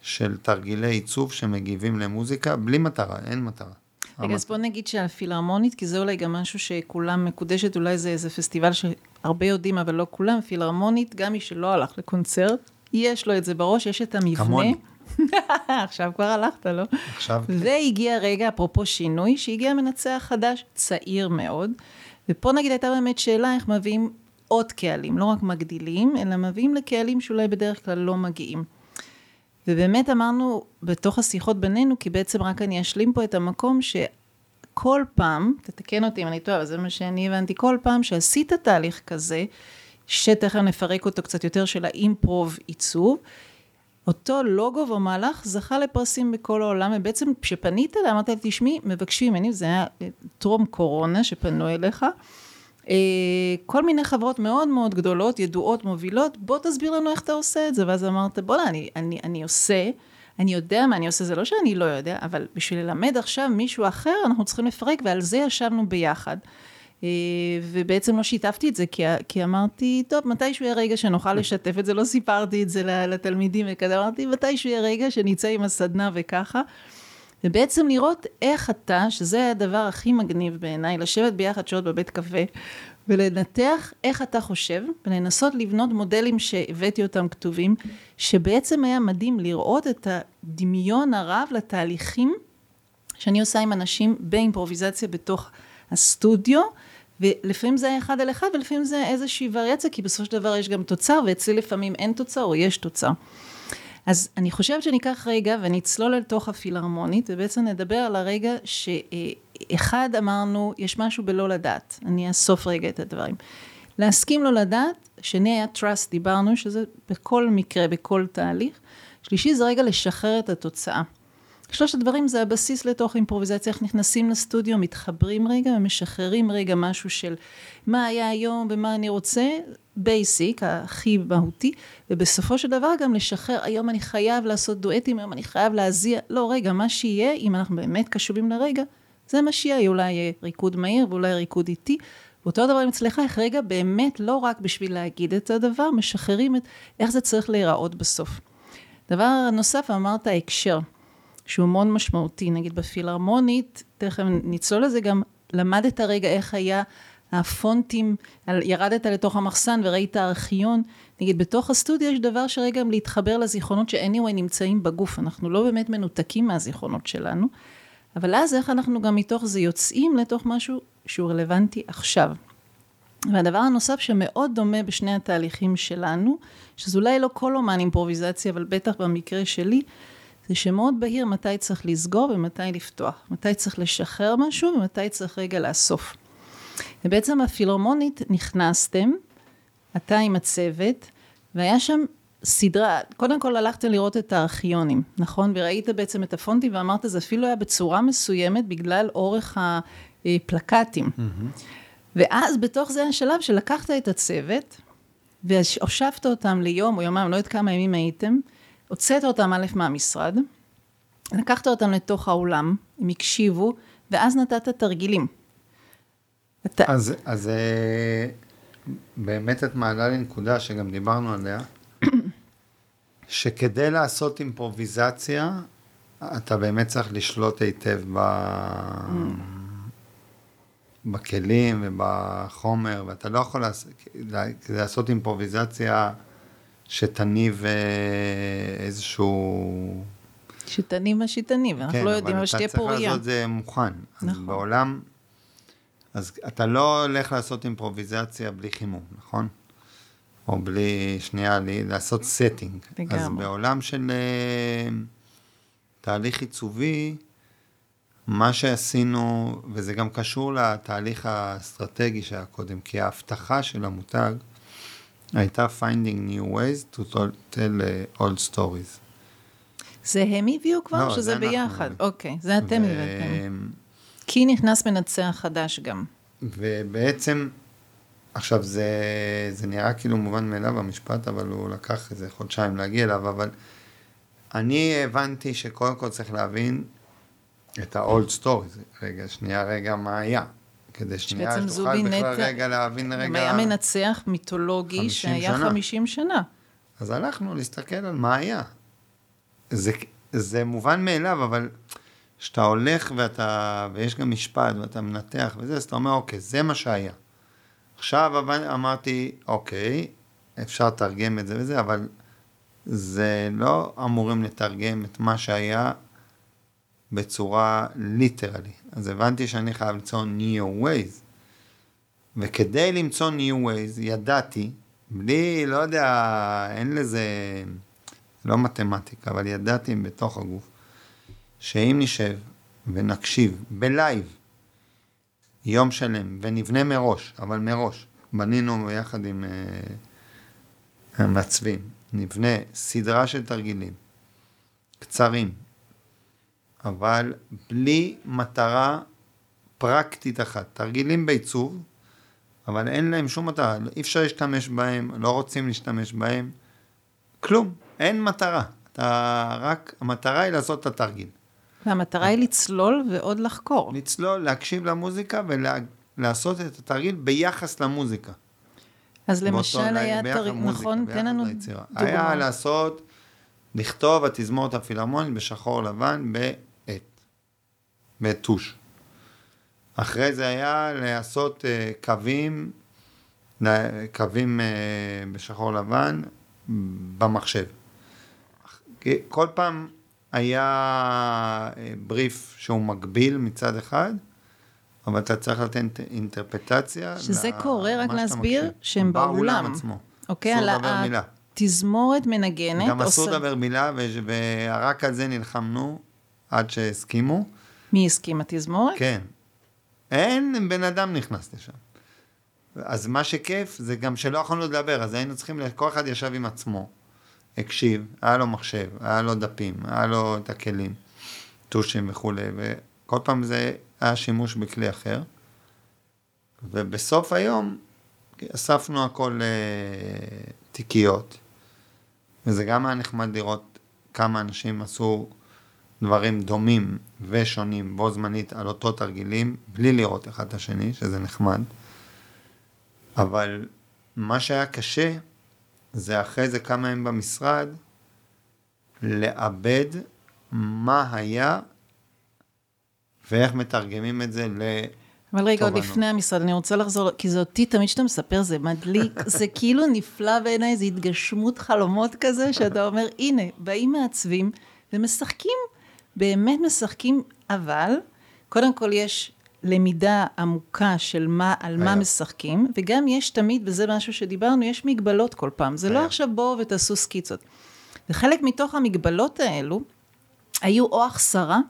של תרגילי עיצוב שמגיבים למוזיקה, בלי מטרה, אין מטרה. רגע, אז בוא נגיד שהפילהרמונית, כי זה אולי גם משהו שכולם מקודשת, אולי זה איזה פסטיבל שהרבה יודעים, אבל לא כולם, פילהרמונית, גם מי שלא הלך לקונצרט, יש לו את זה בראש, יש את המבנה. כמוני. *laughs* עכשיו כבר הלכת, לא? עכשיו, והגיע רגע, אפרופו שינוי, שהגיע מנצח חדש, צעיר מאוד, ופה נגיד הייתה באמת שאלה איך מביאים עוד קהלים, לא רק מגדילים, אלא מביאים לקהלים שאולי בדרך כלל לא מגיעים. ובאמת אמרנו בתוך השיחות בינינו, כי בעצם רק אני אשלים פה את המקום שכל פעם, תתקן אותי אם אני טועה, אבל זה מה שאני הבנתי, כל פעם שעשית תהליך כזה, שתכף נפרק אותו קצת יותר של האימפרוב עיצוב, אותו לוגו ומהלך זכה לפרסים בכל העולם, ובעצם כשפנית אליי, אמרת לי, תשמעי, מבקשים ממני, זה היה טרום קורונה שפנו אליך, כל מיני חברות מאוד מאוד גדולות, ידועות, מובילות, בוא תסביר לנו איך אתה עושה את זה. ואז אמרת, בוא'נה, אני, אני, אני עושה, אני יודע מה אני עושה, זה לא שאני לא יודע, אבל בשביל ללמד עכשיו מישהו אחר, אנחנו צריכים לפרק, ועל זה ישבנו ביחד. אה, ובעצם לא שיתפתי את זה, כי, כי אמרתי, טוב, מתישהו יהיה רגע שנוכל *laughs* לשתף את זה, לא סיפרתי את זה לתלמידים וכזה, אמרתי, מתישהו יהיה רגע שנצא עם הסדנה וככה. ובעצם לראות איך אתה, שזה הדבר הכי מגניב בעיניי, לשבת ביחד שעות בבית קפה, ולנתח איך אתה חושב, ולנסות לבנות מודלים שהבאתי אותם כתובים, שבעצם היה מדהים לראות את הדמיון הרב לתהליכים שאני עושה עם אנשים באימפרוביזציה בתוך הסטודיו, ולפעמים זה היה אחד על אחד, ולפעמים זה איזושהי וריאציה, כי בסופו של דבר יש גם תוצר, ואצלי לפעמים אין תוצר או יש תוצר. אז אני חושבת שניקח רגע ונצלול אל תוך הפילהרמונית, ובעצם נדבר על הרגע שאחד אמרנו, יש משהו בלא לדעת. אני אאסוף רגע את הדברים. להסכים לא לדעת, שני היה trust, דיברנו, שזה בכל מקרה, בכל תהליך. שלישי זה רגע לשחרר את התוצאה. שלושת הדברים זה הבסיס לתוך אימפרוביזציה, איך נכנסים לסטודיו, מתחברים רגע ומשחררים רגע משהו של מה היה היום ומה אני רוצה, basic, הכי מהותי, ובסופו של דבר גם לשחרר, היום אני חייב לעשות דואטים, היום אני חייב להזיע, לא רגע, מה שיהיה, אם אנחנו באמת קשובים לרגע, זה מה שיהיה, אולי יהיה ריקוד מהיר ואולי ריקוד איטי. ואותו דבר עם אצלך, איך רגע באמת לא רק בשביל להגיד את הדבר, משחררים את איך זה צריך להיראות בסוף. דבר נוסף, אמרת הקשר. שהוא מאוד משמעותי, נגיד בפילהרמונית, תכף נצלול לזה גם, למדת רגע איך היה הפונטים, ירדת לתוך המחסן וראית ארכיון, נגיד בתוך הסטודיו יש דבר שרגע להתחבר לזיכרונות ש-anyway נמצאים בגוף, אנחנו לא באמת מנותקים מהזיכרונות שלנו, אבל אז איך אנחנו גם מתוך זה יוצאים לתוך משהו שהוא רלוונטי עכשיו. והדבר הנוסף שמאוד דומה בשני התהליכים שלנו, שזה אולי לא כל אומן אימפרוביזציה, אבל בטח במקרה שלי, זה שמאוד בהיר מתי צריך לסגור ומתי לפתוח, מתי צריך לשחרר משהו ומתי צריך רגע לאסוף. ובעצם הפילהרמונית נכנסתם, אתה עם הצוות, והיה שם סדרה, קודם כל הלכתם לראות את הארכיונים, נכון? וראית בעצם את הפונטים ואמרת, זה אפילו היה בצורה מסוימת בגלל אורך הפלקטים. Mm-hmm. ואז בתוך זה השלב שלקחת את הצוות, והושבת אותם ליום או יומיים, לא יודעת כמה ימים הייתם, הוצאת אותם א' מהמשרד, לקחת אותם לתוך האולם, הם הקשיבו, ואז נתת תרגילים. אתה... אז, אז אה, באמת את מעלה לי נקודה שגם דיברנו עליה, *clears throat* שכדי לעשות אימפרוביזציה, אתה באמת צריך לשלוט היטב ב... בכלים ובחומר, ואתה לא יכול לעשות, לעשות אימפרוביזציה שתניב אה, איזשהו... שתניב מה שתניב, אנחנו כן, לא יודעים, אבל שתהיה פוריה. כן, אבל אתה צריך לעשות את זה מוכן. נכון. אז בעולם, אז אתה לא הולך לעשות אימפרוביזציה בלי חימום, נכון? או בלי, שנייה, לי, לעשות setting. לגמרי. אז בעולם של uh, תהליך עיצובי, מה שעשינו, וזה גם קשור לתהליך האסטרטגי שהיה קודם, כי ההבטחה של המותג, הייתה finding new ways to tell old stories. זה הם הביאו כבר, לא, שזה ביחד? אוקיי, זה אתם הבאתם. כי נכנס מנצח חדש גם. ובעצם, עכשיו זה, זה נראה כאילו מובן מאליו המשפט, אבל הוא לקח איזה חודשיים להגיע אליו, אבל אני הבנתי שקודם כל צריך להבין את ה-old stories. רגע, שנייה, רגע, מה היה? כדי שנייה שתוכל בכלל רגע להבין רגע... היה מנצח מיתולוגי שהיה שנה. 50 שנה. אז הלכנו להסתכל על מה היה. זה, זה מובן מאליו, אבל כשאתה הולך ואתה, ויש גם משפט ואתה מנתח וזה, אז אתה אומר, אוקיי, זה מה שהיה. עכשיו אמרתי, אוקיי, אפשר לתרגם את זה וזה, אבל זה לא אמורים לתרגם את מה שהיה בצורה literally. אז הבנתי שאני חייב למצוא new ways. וכדי למצוא new ways, ידעתי, בלי, לא יודע, אין לזה, לא מתמטיקה, אבל ידעתי בתוך הגוף, שאם נשב ונקשיב בלייב יום שלם ונבנה מראש, אבל מראש, בנינו יחד עם המעצבים, נבנה סדרה של תרגילים קצרים, אבל בלי מטרה פרקטית אחת. תרגילים בעיצוב, אבל אין להם שום מטרה, אי אפשר להשתמש בהם, לא רוצים להשתמש בהם, כלום, אין מטרה. אתה רק, המטרה היא לעשות את התרגיל. והמטרה היא לצלול ועוד לחקור. לצלול, להקשיב למוזיקה ולעשות את התרגיל ביחס למוזיקה. אז למשל היה תרגיל, נכון, תן לנו דוגמא. היה לעשות, לכתוב התזמורת הפילהרמונית בשחור לבן בטוש. אחרי זה היה לעשות uh, קווים, קווים uh, בשחור לבן במחשב. כל פעם היה בריף אה, שהוא מקביל מצד אחד, אבל אתה צריך לתת אינטרפטציה. שזה קורה, רק להסביר, שהם באולם. באולם עצמו. אוקיי, על התזמורת מנגנת. גם אסור לדבר מילה, ורק על זה נלחמנו עד שהסכימו. מי הסכים, התזמורת? כן. אין בן אדם נכנס לשם. אז מה שכיף זה גם שלא יכולנו לדבר, אז היינו צריכים, כל אחד ישב עם עצמו. הקשיב, היה לו מחשב, היה לו דפים, היה לו את הכלים, טושים וכולי, וכל פעם זה היה שימוש בכלי אחר. ובסוף היום אספנו הכל אה, וזה גם היה נחמד לראות כמה אנשים עשו דברים דומים ושונים בו זמנית על אותו תרגילים, בלי לראות אחד את השני, שזה נחמד. אבל מה שהיה קשה זה אחרי זה כמה ימים במשרד, לאבד מה היה ואיך מתרגמים את זה לתובנות. אבל רגע, עוד לפני המשרד, אני רוצה לחזור, כי זה אותי, תמיד כשאתה מספר, זה מדליק, *laughs* זה כאילו נפלא בעיניי, זה התגשמות חלומות כזה, שאתה אומר, הנה, באים מעצבים ומשחקים, באמת משחקים, אבל, קודם כל יש למידה עמוקה של מה, על היה. מה משחקים, וגם יש תמיד, וזה משהו שדיברנו, יש מגבלות כל פעם. זה לא היה. לא עכשיו בואו ותעשו סקיצות. וחלק מתוך המגבלות האלו, היו או החסרה,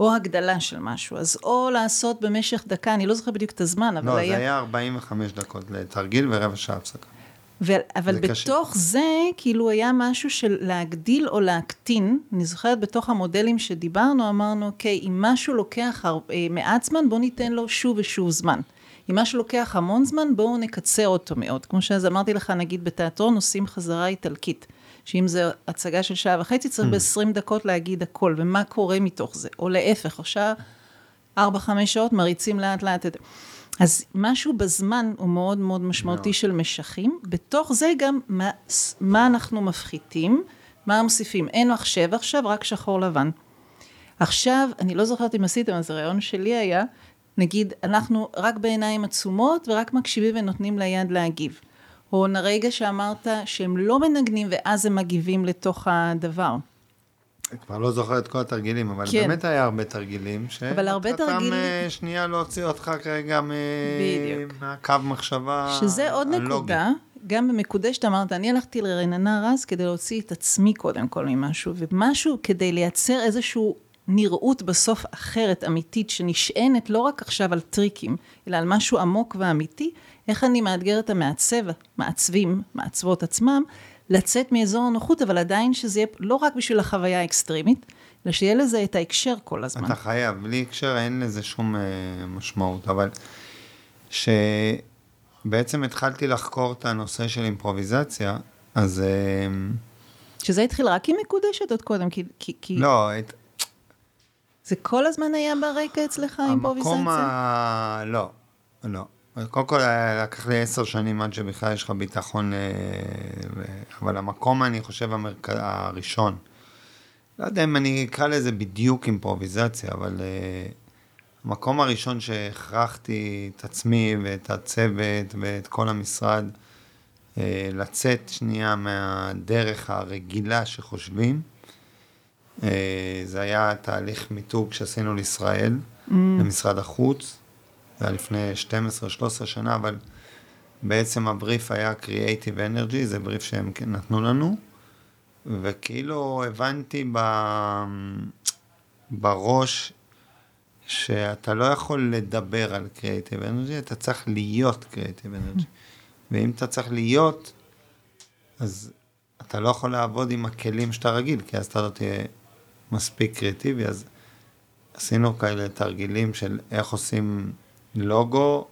או הגדלה של משהו. אז או לעשות במשך דקה, אני לא זוכרת בדיוק את הזמן, אבל לא, היה... לא, זה היה 45 דקות לתרגיל ורבע שעה הפסקה. ו- אבל זה בתוך קשה. זה, כאילו היה משהו של להגדיל או להקטין. אני זוכרת בתוך המודלים שדיברנו, אמרנו, אוקיי, אם משהו לוקח הר... אה, מעט זמן, בואו ניתן לו שוב ושוב זמן. אם משהו לוקח המון זמן, בואו נקצר אותו מאוד. כמו שאז אמרתי לך, נגיד בתיאטרון עושים חזרה איטלקית. שאם זו הצגה של שעה וחצי, צריך mm. ב-20 דקות להגיד הכל, ומה קורה מתוך זה. או להפך, שעה, 4-5 שעות, מריצים לאט לאט את... אז משהו בזמן הוא מאוד מאוד משמעותי של משכים, בתוך זה גם מה, מה אנחנו מפחיתים, מה מוסיפים. אין מחשב עכשיו, רק שחור לבן. עכשיו, אני לא זוכרת אם עשיתם, אז הרעיון שלי היה, נגיד, אנחנו רק בעיניים עצומות ורק מקשיבים ונותנים ליד להגיב. או נרגע שאמרת שהם לא מנגנים ואז הם מגיבים לתוך הדבר. כבר לא זוכר את כל התרגילים, אבל כן. באמת היה הרבה תרגילים. אבל הרבה תרגילים... אה, שנייה להוציא אותך כרגע מ... מהקו מחשבה שזה עוד הלוגי. נקודה, גם במקודשת אמרת, אני הלכתי לרננה רז כדי להוציא את עצמי קודם כל ממשהו, ומשהו כדי לייצר איזשהו נראות בסוף אחרת, אמיתית, שנשענת לא רק עכשיו על טריקים, אלא על משהו עמוק ואמיתי, איך אני מאתגר את המעצב, מעצבים, מעצבות עצמם, לצאת מאזור הנוחות, אבל עדיין שזה יהיה לא רק בשביל החוויה האקסטרימית, אלא שיהיה לזה את ההקשר כל הזמן. אתה חייב, בלי הקשר אין לזה שום uh, משמעות, אבל שבעצם התחלתי לחקור את הנושא של אימפרוביזציה, אז... Uh, שזה התחיל רק עם מקודשת עוד קודם, כי... כי, כי... לא, את... זה כל הזמן היה ברקע אצלך, אימפרוביזציה? המקום ה... לא, לא. קודם כל, לקח לי עשר שנים עד שבכלל יש לך ביטחון, אה, אבל המקום, אני חושב, המרכ... הראשון לא יודע אם אני אקרא לזה בדיוק אימפרוביזציה, אבל uh, המקום הראשון שהכרחתי את עצמי ואת הצוות ואת כל המשרד לצאת שנייה מהדרך הרגילה שחושבים, זה היה תהליך מיתוג שעשינו לישראל, mm. למשרד החוץ, זה היה לפני 12-13 שנה, אבל בעצם הבריף היה Creative Energy, זה בריף שהם כן נתנו לנו. וכאילו הבנתי ב... בראש שאתה לא יכול לדבר על קריאיטיב אנרגי, אתה צריך להיות קריאיטיב אנרגי. ואם אתה צריך להיות, אז אתה לא יכול לעבוד עם הכלים שאתה רגיל, כי אז אתה לא תהיה מספיק קריאטיבי, אז עשינו כאלה תרגילים של איך עושים לוגו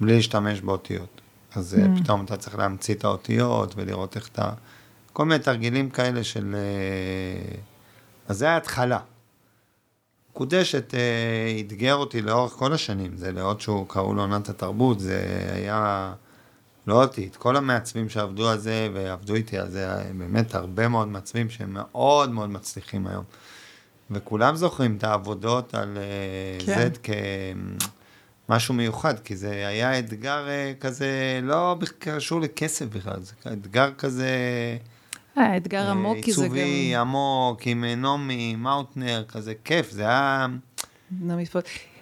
בלי להשתמש באותיות. אז mm. פתאום אתה צריך להמציא את האותיות ולראות איך אתה... כל מיני תרגילים כאלה של... אה, אז זה ההתחלה. קודשת אה, אתגר אותי לאורך כל השנים, זה לעוד שהוא קראו לו עונת התרבות, זה היה, לא אותי, את כל המעצבים שעבדו על זה ועבדו איתי על זה, באמת הרבה מאוד מעצבים שהם מאוד מאוד מצליחים היום. וכולם זוכרים את העבודות על אה, כן. זה כמשהו מיוחד, כי זה היה אתגר כזה, לא קשור לכסף בכלל, זה אתגר כזה... האתגר אה, עמוק, כי זה גם... עיצובי עמוק, עם נעמי, מאוטנר, כזה כיף, זה היה...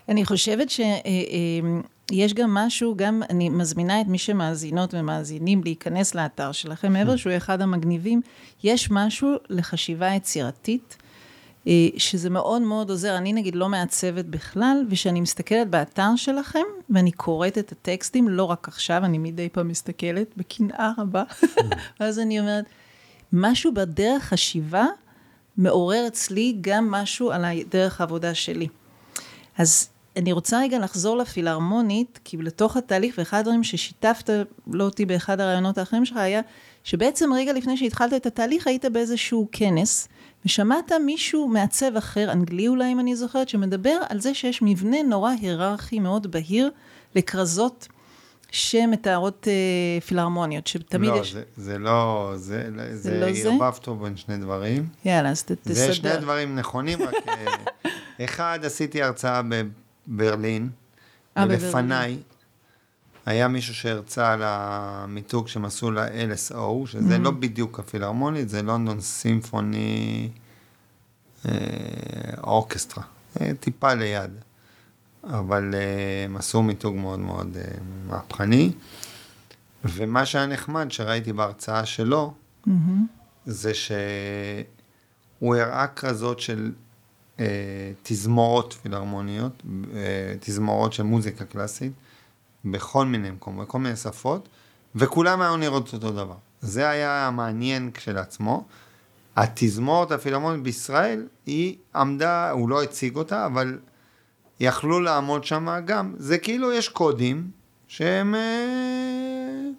אני חושבת שיש אה, אה, גם משהו, גם אני מזמינה את מי שמאזינות ומאזינים להיכנס לאתר שלכם, *laughs* מעבר שהוא אחד המגניבים, יש משהו לחשיבה יצירתית. שזה מאוד מאוד עוזר. אני נגיד לא מעצבת בכלל, וכשאני מסתכלת באתר שלכם, ואני קוראת את הטקסטים, לא רק עכשיו, אני מדי פעם מסתכלת בקנאה רבה, *laughs* ואז אני אומרת, משהו בדרך חשיבה מעורר אצלי גם משהו על דרך העבודה שלי. אז אני רוצה רגע לחזור לפילהרמונית, כי לתוך התהליך, ואחד הדברים ששיתפת לא אותי באחד הרעיונות האחרים שלך היה, שבעצם רגע לפני שהתחלת את התהליך היית באיזשהו כנס, ושמעת מישהו מעצב אחר, אנגלי אולי אם אני זוכרת, שמדבר על זה שיש מבנה נורא היררכי מאוד בהיר לכרזות שמתארות אה, פילהרמוניות, שתמיד לא, יש... לא, זה, זה לא, זה, זה, זה לא? ערבבת בין שני דברים. יאללה, אז תסדר. זה שני דברים נכונים, רק אה, *laughs* אחד, עשיתי הרצאה בברלין, אה, ולפניי היה מישהו שהרצה על המיתוג שהם עשו ל-LSO, שזה mm-hmm. לא בדיוק הפילהרמונית, זה לונדון סימפוני אה, אורקסטרה, אה, טיפה ליד. אבל uh, הם עשו מיתוג מאוד מאוד uh, מהפכני. ומה שהיה נחמד שראיתי בהרצאה שלו, mm-hmm. זה שהוא הראה כרזות של uh, תזמורות פילהרמוניות, uh, תזמורות של מוזיקה קלאסית, בכל מיני מקומות, בכל מיני שפות, וכולם היו נראות אותו דבר. זה היה המעניין כשלעצמו. התזמורת הפילהרמונית בישראל, היא עמדה, הוא לא הציג אותה, אבל יכלו לעמוד שם גם, זה כאילו יש קודים שהם אה,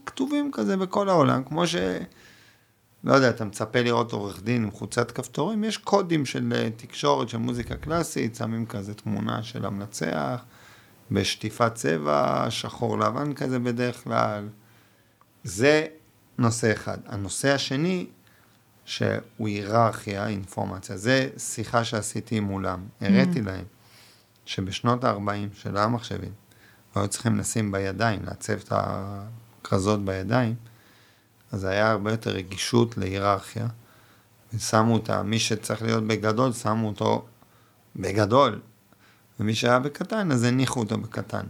כתובים כזה בכל העולם, כמו ש... לא יודע, אתה מצפה לראות עורך דין עם חוצת כפתורים, יש קודים של אה, תקשורת של מוזיקה קלאסית, שמים כזה תמונה של המנצח, בשטיפת צבע, שחור לבן כזה בדרך כלל. זה נושא אחד. הנושא השני, שהוא היררכיה, אינפורמציה, זה שיחה שעשיתי מולם, הראיתי mm. להם. שבשנות ה-40 של המחשבים, היו צריכים לשים בידיים, לעצב את הכרזות בידיים, אז היה הרבה יותר רגישות להיררכיה, ושמו אותה, מי שצריך להיות בגדול, שמו אותו בגדול, ומי שהיה בקטן, אז הניחו אותו בקטן.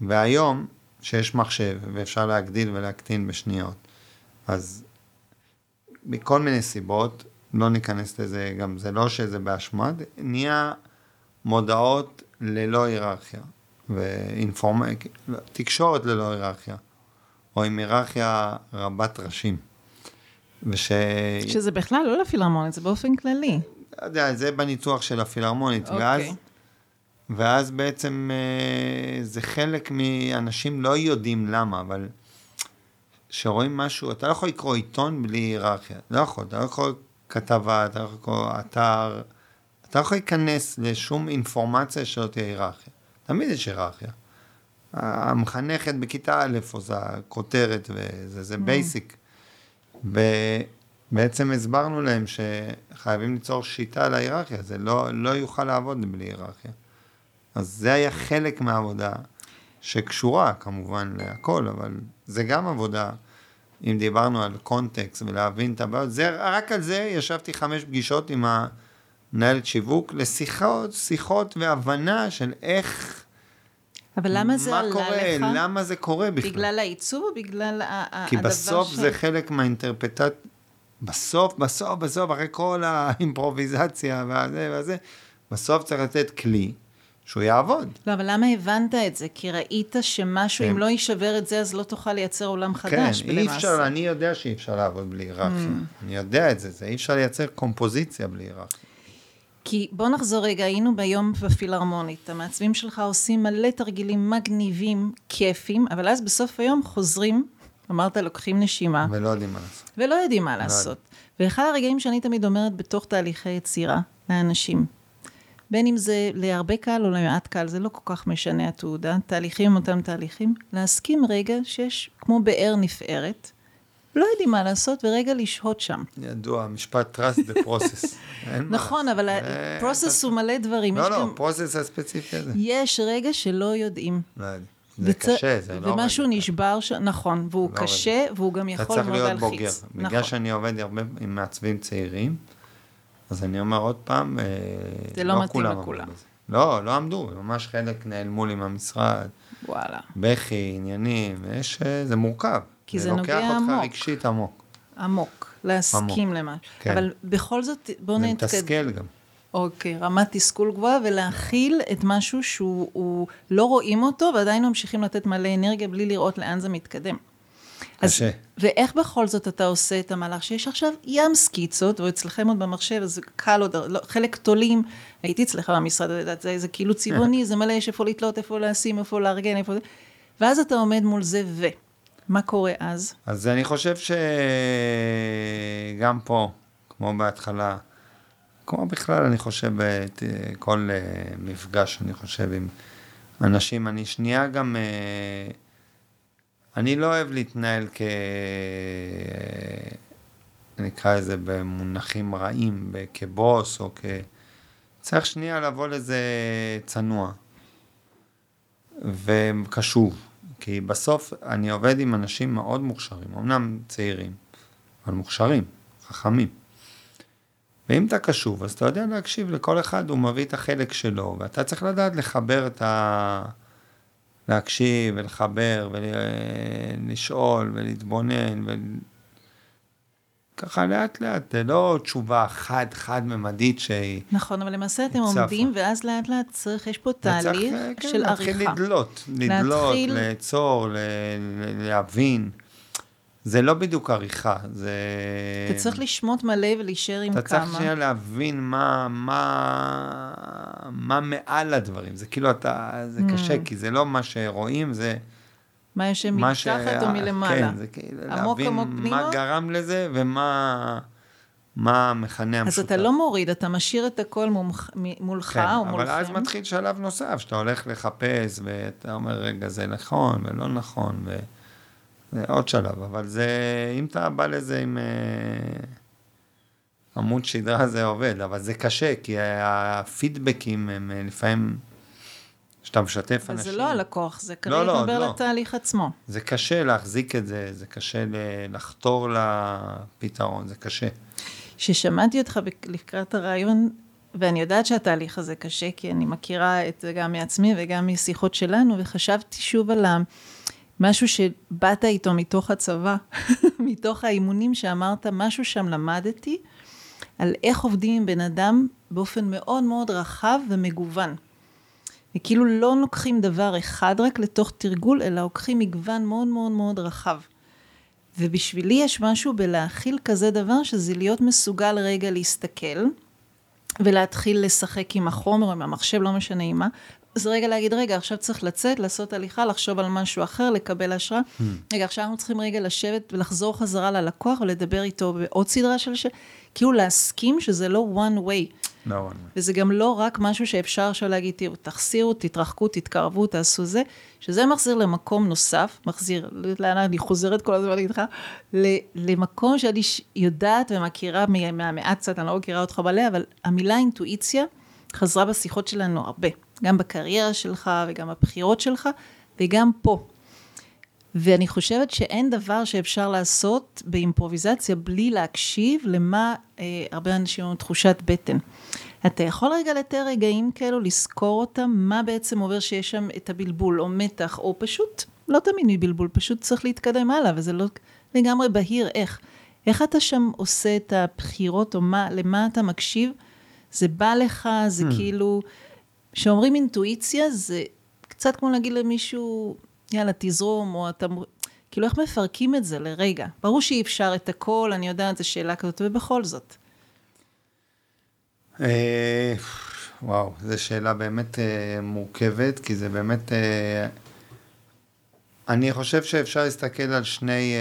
והיום, שיש מחשב, ואפשר להגדיל ולהקטין בשניות, אז מכל מיני סיבות, לא ניכנס לזה, גם זה לא שזה באשמת, נהיה מודעות ללא היררכיה, ואינפורמ... תקשורת ללא היררכיה, או עם היררכיה רבת ראשים. וש... שזה בכלל לא לפילהרמונית, זה באופן כללי. יודע, זה בניתוח של הפילהרמונית, okay. אוקיי. ואז, ואז בעצם אה, זה חלק מאנשים לא יודעים למה, אבל כשרואים משהו, אתה לא יכול לקרוא עיתון בלי היררכיה, לא יכול, אתה לא יכול כתבה, אתה לא יכול לקרוא אתר. אתה לא יכול להיכנס לשום אינפורמציה שלא תהיה היררכיה. תמיד יש היררכיה. המחנכת בכיתה א' עושה כותרת וזה, זה בייסיק. Mm. בעצם הסברנו להם שחייבים ליצור שיטה להיררכיה, זה לא, לא יוכל לעבוד בלי היררכיה. אז זה היה חלק מהעבודה שקשורה כמובן להכל, אבל זה גם עבודה, אם דיברנו על קונטקסט ולהבין את הבעיות, זה, רק על זה ישבתי חמש פגישות עם המנהלת שיווק לשיחות, שיחות והבנה של איך... אבל למה זה עלה קורה, לך? למה זה קורה בכלל? בגלל העיצוב או בגלל ה- כי הדבר בסוף ש... זה חלק מהאינטרפטציה, בסוף, בסוף, בסוף, אחרי כל האימפרוביזציה והזה והזה, בסוף צריך לתת כלי שהוא יעבוד. לא, אבל למה הבנת את זה? כי ראית שמשהו, כן. אם לא יישבר את זה, אז לא תוכל לייצר עולם כן, חדש, אי אפשר, אני יודע שאי אפשר לעבוד בלי היררכיה. Mm. אני יודע את זה, זה אי אפשר לייצר קומפוזיציה בלי היררכיה. כי בוא נחזור רגע, היינו ביום בפילהרמונית, המעצבים שלך עושים מלא תרגילים מגניבים, כיפים, אבל אז בסוף היום חוזרים, אמרת, לוקחים נשימה, ולא יודעים מה לעשות. ולא יודעים מה לעשות. ואחד הרגעים שאני תמיד אומרת בתוך תהליכי יצירה לאנשים, בין אם זה להרבה קהל או למעט קהל, זה לא כל כך משנה התעודה, תהליכים אותם תהליכים, להסכים רגע שיש כמו באר נפערת, לא יודעים מה לעשות, ורגע לשהות שם. ידוע, משפט trust the process. *laughs* נכון. אבל אה, הפרוסס הוא מלא דברים. לא, לא, גם- פרוסס הספציפי הזה. יש רגע שלא יודעים. לא. זה וצ- קשה, זה לא... ומשהו רגע. נשבר, ש... נכון, והוא לא קשה, והוא גם אתה יכול צריך מאוד להיות להלחיץ. בוגר. בגלל נכון. שאני עובד הרבה עם מעצבים צעירים, אז אני אומר עוד פעם, אה, זה לא מתאים כולם לכולם. לא, לא עמדו, ממש חלק נעלמו לי מהמשרד, וואלה. בכי, עניינים, יש, אה, זה מורכב. כי זה לוקח נוגע אותך עמוק. רגשית עמוק. עמוק, להסכים למה. כן. אבל בכל זאת, בואו זה נתקדם. מתסכל גם. אוקיי, רמת תסכול גבוהה, ולהכיל את משהו שהוא הוא, לא רואים אותו, ועדיין ממשיכים לתת מלא אנרגיה בלי לראות לאן זה מתקדם. אז- קשה. ואיך בכל זאת אתה עושה את המהלך שיש עכשיו ים סקיצות, או אצלכם עוד במחשב, אז זה קל עוד, לא, חלק תולים, הייתי אצלך במשרד, זה, זה כאילו צבעוני, זה מלא, יש איפה לתלות, איפה לשים, איפה לארגן, איפה זה, ואז אתה עומד מול זה, ו... מה קורה אז? אז אני חושב שגם פה, כמו בהתחלה, כמו בכלל, אני חושב, בכל אה, מפגש, אני חושב, עם אנשים, אני שנייה גם, אה, אני לא אוהב להתנהל כ... נקרא לזה במונחים רעים, כבוס או כ... צריך שנייה לבוא לזה צנוע וקשוב, כי בסוף אני עובד עם אנשים מאוד מוכשרים, אמנם צעירים, אבל מוכשרים, חכמים. ואם אתה קשוב, אז אתה יודע להקשיב לכל אחד, הוא מביא את החלק שלו, ואתה צריך לדעת לחבר את ה... להקשיב ולחבר ולשאול ולהתבונן ו... ככה לאט לאט, זה לא תשובה חד חד ממדית שהיא... נכון, אבל למעשה אתם צפה. עומדים, ואז לאט לאט צריך, יש פה תהליך אה, כן, של להתחיל עריכה. לדלות, לדלות, להתחיל- לעצור, ל- ל- להבין. זה לא בדיוק עריכה, זה... אתה צריך לשמוט מלא ולהישאר עם אתה כמה. צריך שנייה להבין מה, מה, מה מעל הדברים. זה כאילו אתה, זה Mm. קשה, כי זה לא מה שרואים, זה מה מה מתחת או מלמעלה. כן, זה כאילו עמוק, להבין עמוק מה פנימה? גרם לזה ומה מה המכנה אז המשותף. אתה לא מוריד, אתה משאיר את הכל מומח- מולך כן, או אבל מולכם. אז מתחיל שלב נוסף, שאתה הולך לחפש, ואתה אומר, רגע, זה נכון ולא נכון, ו... זה עוד שלב, אבל זה, אם אתה בא לזה עם אה, עמוד שדרה, זה עובד, אבל זה קשה, כי הפידבקים הם אה, לפעמים, כשאתה משתף אנשים, זה לא הלקוח, זה לא, כרגע לא, מדבר על לא. התהליך עצמו. זה קשה להחזיק את זה, זה קשה לחתור לפתרון, זה קשה. כששמעתי אותך לקראת הרעיון, ואני יודעת שהתהליך הזה קשה, כי אני מכירה את זה גם מעצמי וגם משיחות שלנו, וחשבתי שוב על ה- משהו שבאת איתו מתוך הצבא, *laughs* מתוך האימונים שאמרת, משהו שם למדתי, על איך עובדים עם בן אדם באופן מאוד מאוד רחב ומגוון. וכאילו לא לוקחים דבר אחד רק לתוך תרגול, אלא לוקחים מגוון מאוד מאוד מאוד רחב. ובשבילי יש משהו בלהכיל כזה דבר, שזה להיות מסוגל רגע להסתכל, ולהתחיל לשחק עם החומר, עם המחשב, לא משנה עם מה. אז רגע להגיד, רגע, עכשיו צריך לצאת, לעשות הליכה, לחשוב על משהו אחר, לקבל השראה. רגע, עכשיו אנחנו צריכים רגע לשבת ולחזור חזרה ללקוח ולדבר איתו בעוד סדרה של ש... כאילו להסכים שזה לא one way. לא one way. וזה גם לא רק משהו שאפשר עכשיו להגיד, תראו, תחסירו, תתרחקו, תתקרבו, תעשו זה, שזה מחזיר למקום נוסף, מחזיר, לאן אני חוזרת כל הזמן איתך, למקום שאני יודעת ומכירה מהמעט קצת, אני לא מכירה אותך מלא, אבל המילה אינטואיציה חזרה בשיחות שלנו הרבה, גם בקריירה שלך וגם בבחירות שלך, וגם פה. ואני חושבת שאין דבר שאפשר לעשות באימפרוביזציה בלי להקשיב למה אה, הרבה אנשים אומרים תחושת בטן. אתה יכול רגע לתאר רגעים כאלו, לזכור אותם, מה בעצם עובר שיש שם את הבלבול, או מתח, או פשוט, לא תמיד מבלבול, פשוט צריך להתקדם הלאה, וזה לא לגמרי בהיר איך. איך אתה שם עושה את הבחירות, או מה, למה אתה מקשיב? זה בא לך, זה hmm. כאילו, כשאומרים אינטואיציה, זה קצת כמו להגיד למישהו, יאללה, תזרום, או אתה... כאילו, איך מפרקים את זה לרגע? ברור שאי אפשר את הכל, אני יודעת, זו שאלה כזאת, ובכל זאת. אה, וואו, זו שאלה באמת אה, מורכבת, כי זה באמת... אה, אני חושב שאפשר להסתכל על שני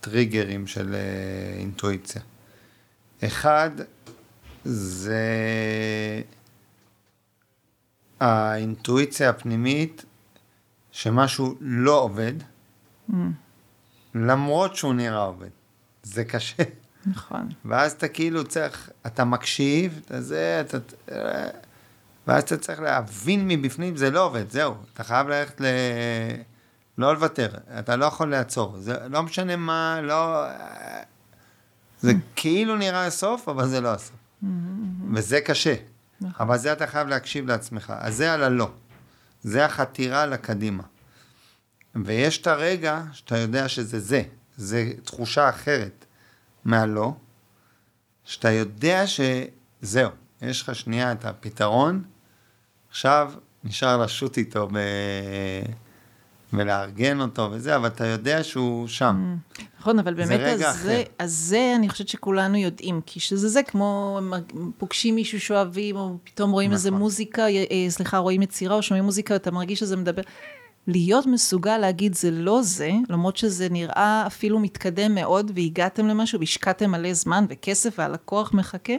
טריגרים של אינטואיציה. אחד, זה האינטואיציה הפנימית שמשהו לא עובד, mm. למרות שהוא נראה עובד. זה קשה. נכון. ואז אתה כאילו צריך, אתה מקשיב, אתה זה, אתה... ואז אתה צריך להבין מבפנים, זה לא עובד, זהו. אתה חייב ללכת ל... לא לוותר, אתה לא יכול לעצור. זה לא משנה מה, לא... זה כאילו נראה הסוף, אבל זה לא הסוף. Mm-hmm. וזה קשה. נכון. אבל זה אתה חייב להקשיב לעצמך. אז זה על הלא. זה החתירה לקדימה. ויש את הרגע שאתה יודע שזה זה, זה תחושה אחרת מהלא, שאתה יודע שזהו, יש לך שנייה את הפתרון, עכשיו נשאר לשוט איתו ב... ולארגן אותו וזה, אבל אתה יודע שהוא שם. Mm. נכון, אבל באמת אז זה, אז זה אני חושבת שכולנו יודעים, כי שזה זה כמו פוגשים מישהו שאוהבים, או פתאום רואים נכון. איזה מוזיקה, אה, סליחה, רואים יצירה או שומעים מוזיקה, אתה מרגיש שזה מדבר. להיות מסוגל להגיד זה לא זה, למרות שזה נראה אפילו מתקדם מאוד, והגעתם למשהו והשקעתם מלא זמן וכסף והלקוח מחכה,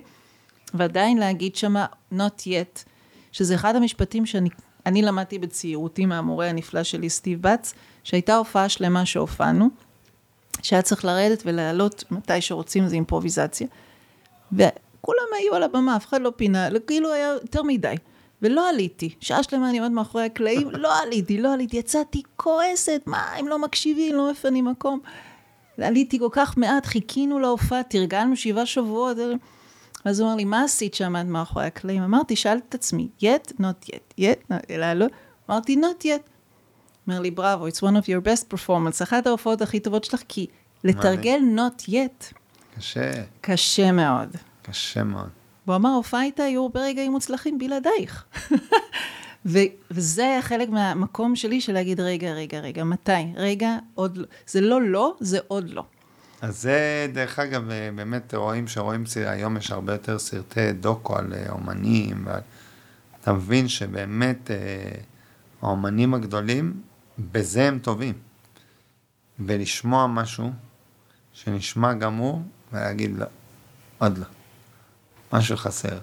ועדיין להגיד שמה not yet, שזה אחד המשפטים שאני אני למדתי בצעירותי מהמורה הנפלא שלי, סטיב בץ, שהייתה הופעה שלמה שהופענו, שהיה צריך לרדת ולעלות מתי שרוצים, זה אימפרוביזציה. וכולם היו על הבמה, אף אחד לא פינה, כאילו היה יותר מדי. ולא עליתי. שעה שלמה אני עומדת מאחורי הקלעים, לא עליתי, לא עליתי. יצאתי כועסת, מה, הם לא מקשיבים, לא מפנים מקום. עליתי כל כך מעט, חיכינו להופעה, תרגלנו שבעה שבועות. ואז הוא אמר לי, מה עשית שעמד מאחורי הקלעים? אמרתי, שאלתי את עצמי, yet, not yet, yet, not, אלא לא. אמרתי, not yet. אומר לי, בראבו, it's one of your best performance, אחת ההופעות הכי טובות שלך, כי לתרגל not yet. קשה. קשה מאוד. קשה מאוד. והוא אמר, ההופעה איתה היו הרבה רגעים מוצלחים בלעדייך. *laughs* ו- וזה היה חלק מהמקום שלי של להגיד, רגע, רגע, רגע, מתי? רגע, עוד לא. זה לא לא, זה עוד לא. אז זה, דרך אגב, אה, באמת רואים שרואים, היום יש הרבה יותר סרטי דוקו על אה, אומנים, ואתה מבין שבאמת אה, האומנים הגדולים, בזה הם טובים. ולשמוע משהו שנשמע גמור, ולהגיד לא, עוד לא. משהו חסר.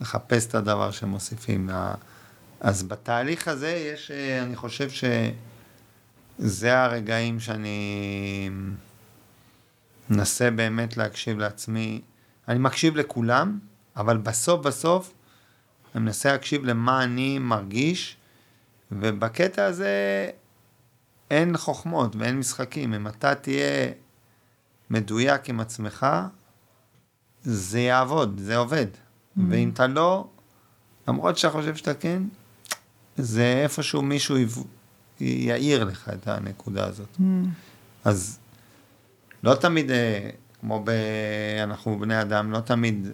לחפש את הדבר שמוסיפים. אז בתהליך הזה יש, אני חושב שזה הרגעים שאני מנסה באמת להקשיב לעצמי. אני מקשיב לכולם, אבל בסוף בסוף אני מנסה להקשיב למה אני מרגיש, ובקטע הזה אין חוכמות ואין משחקים. אם אתה תהיה מדויק עם עצמך, זה יעבוד, זה עובד. Mm-hmm. ואם אתה לא, למרות שאתה חושב שאתה כן, זה איפשהו מישהו יעיר לך את הנקודה הזאת. Mm-hmm. אז לא תמיד, אה, כמו ב... אנחנו בני אדם, לא תמיד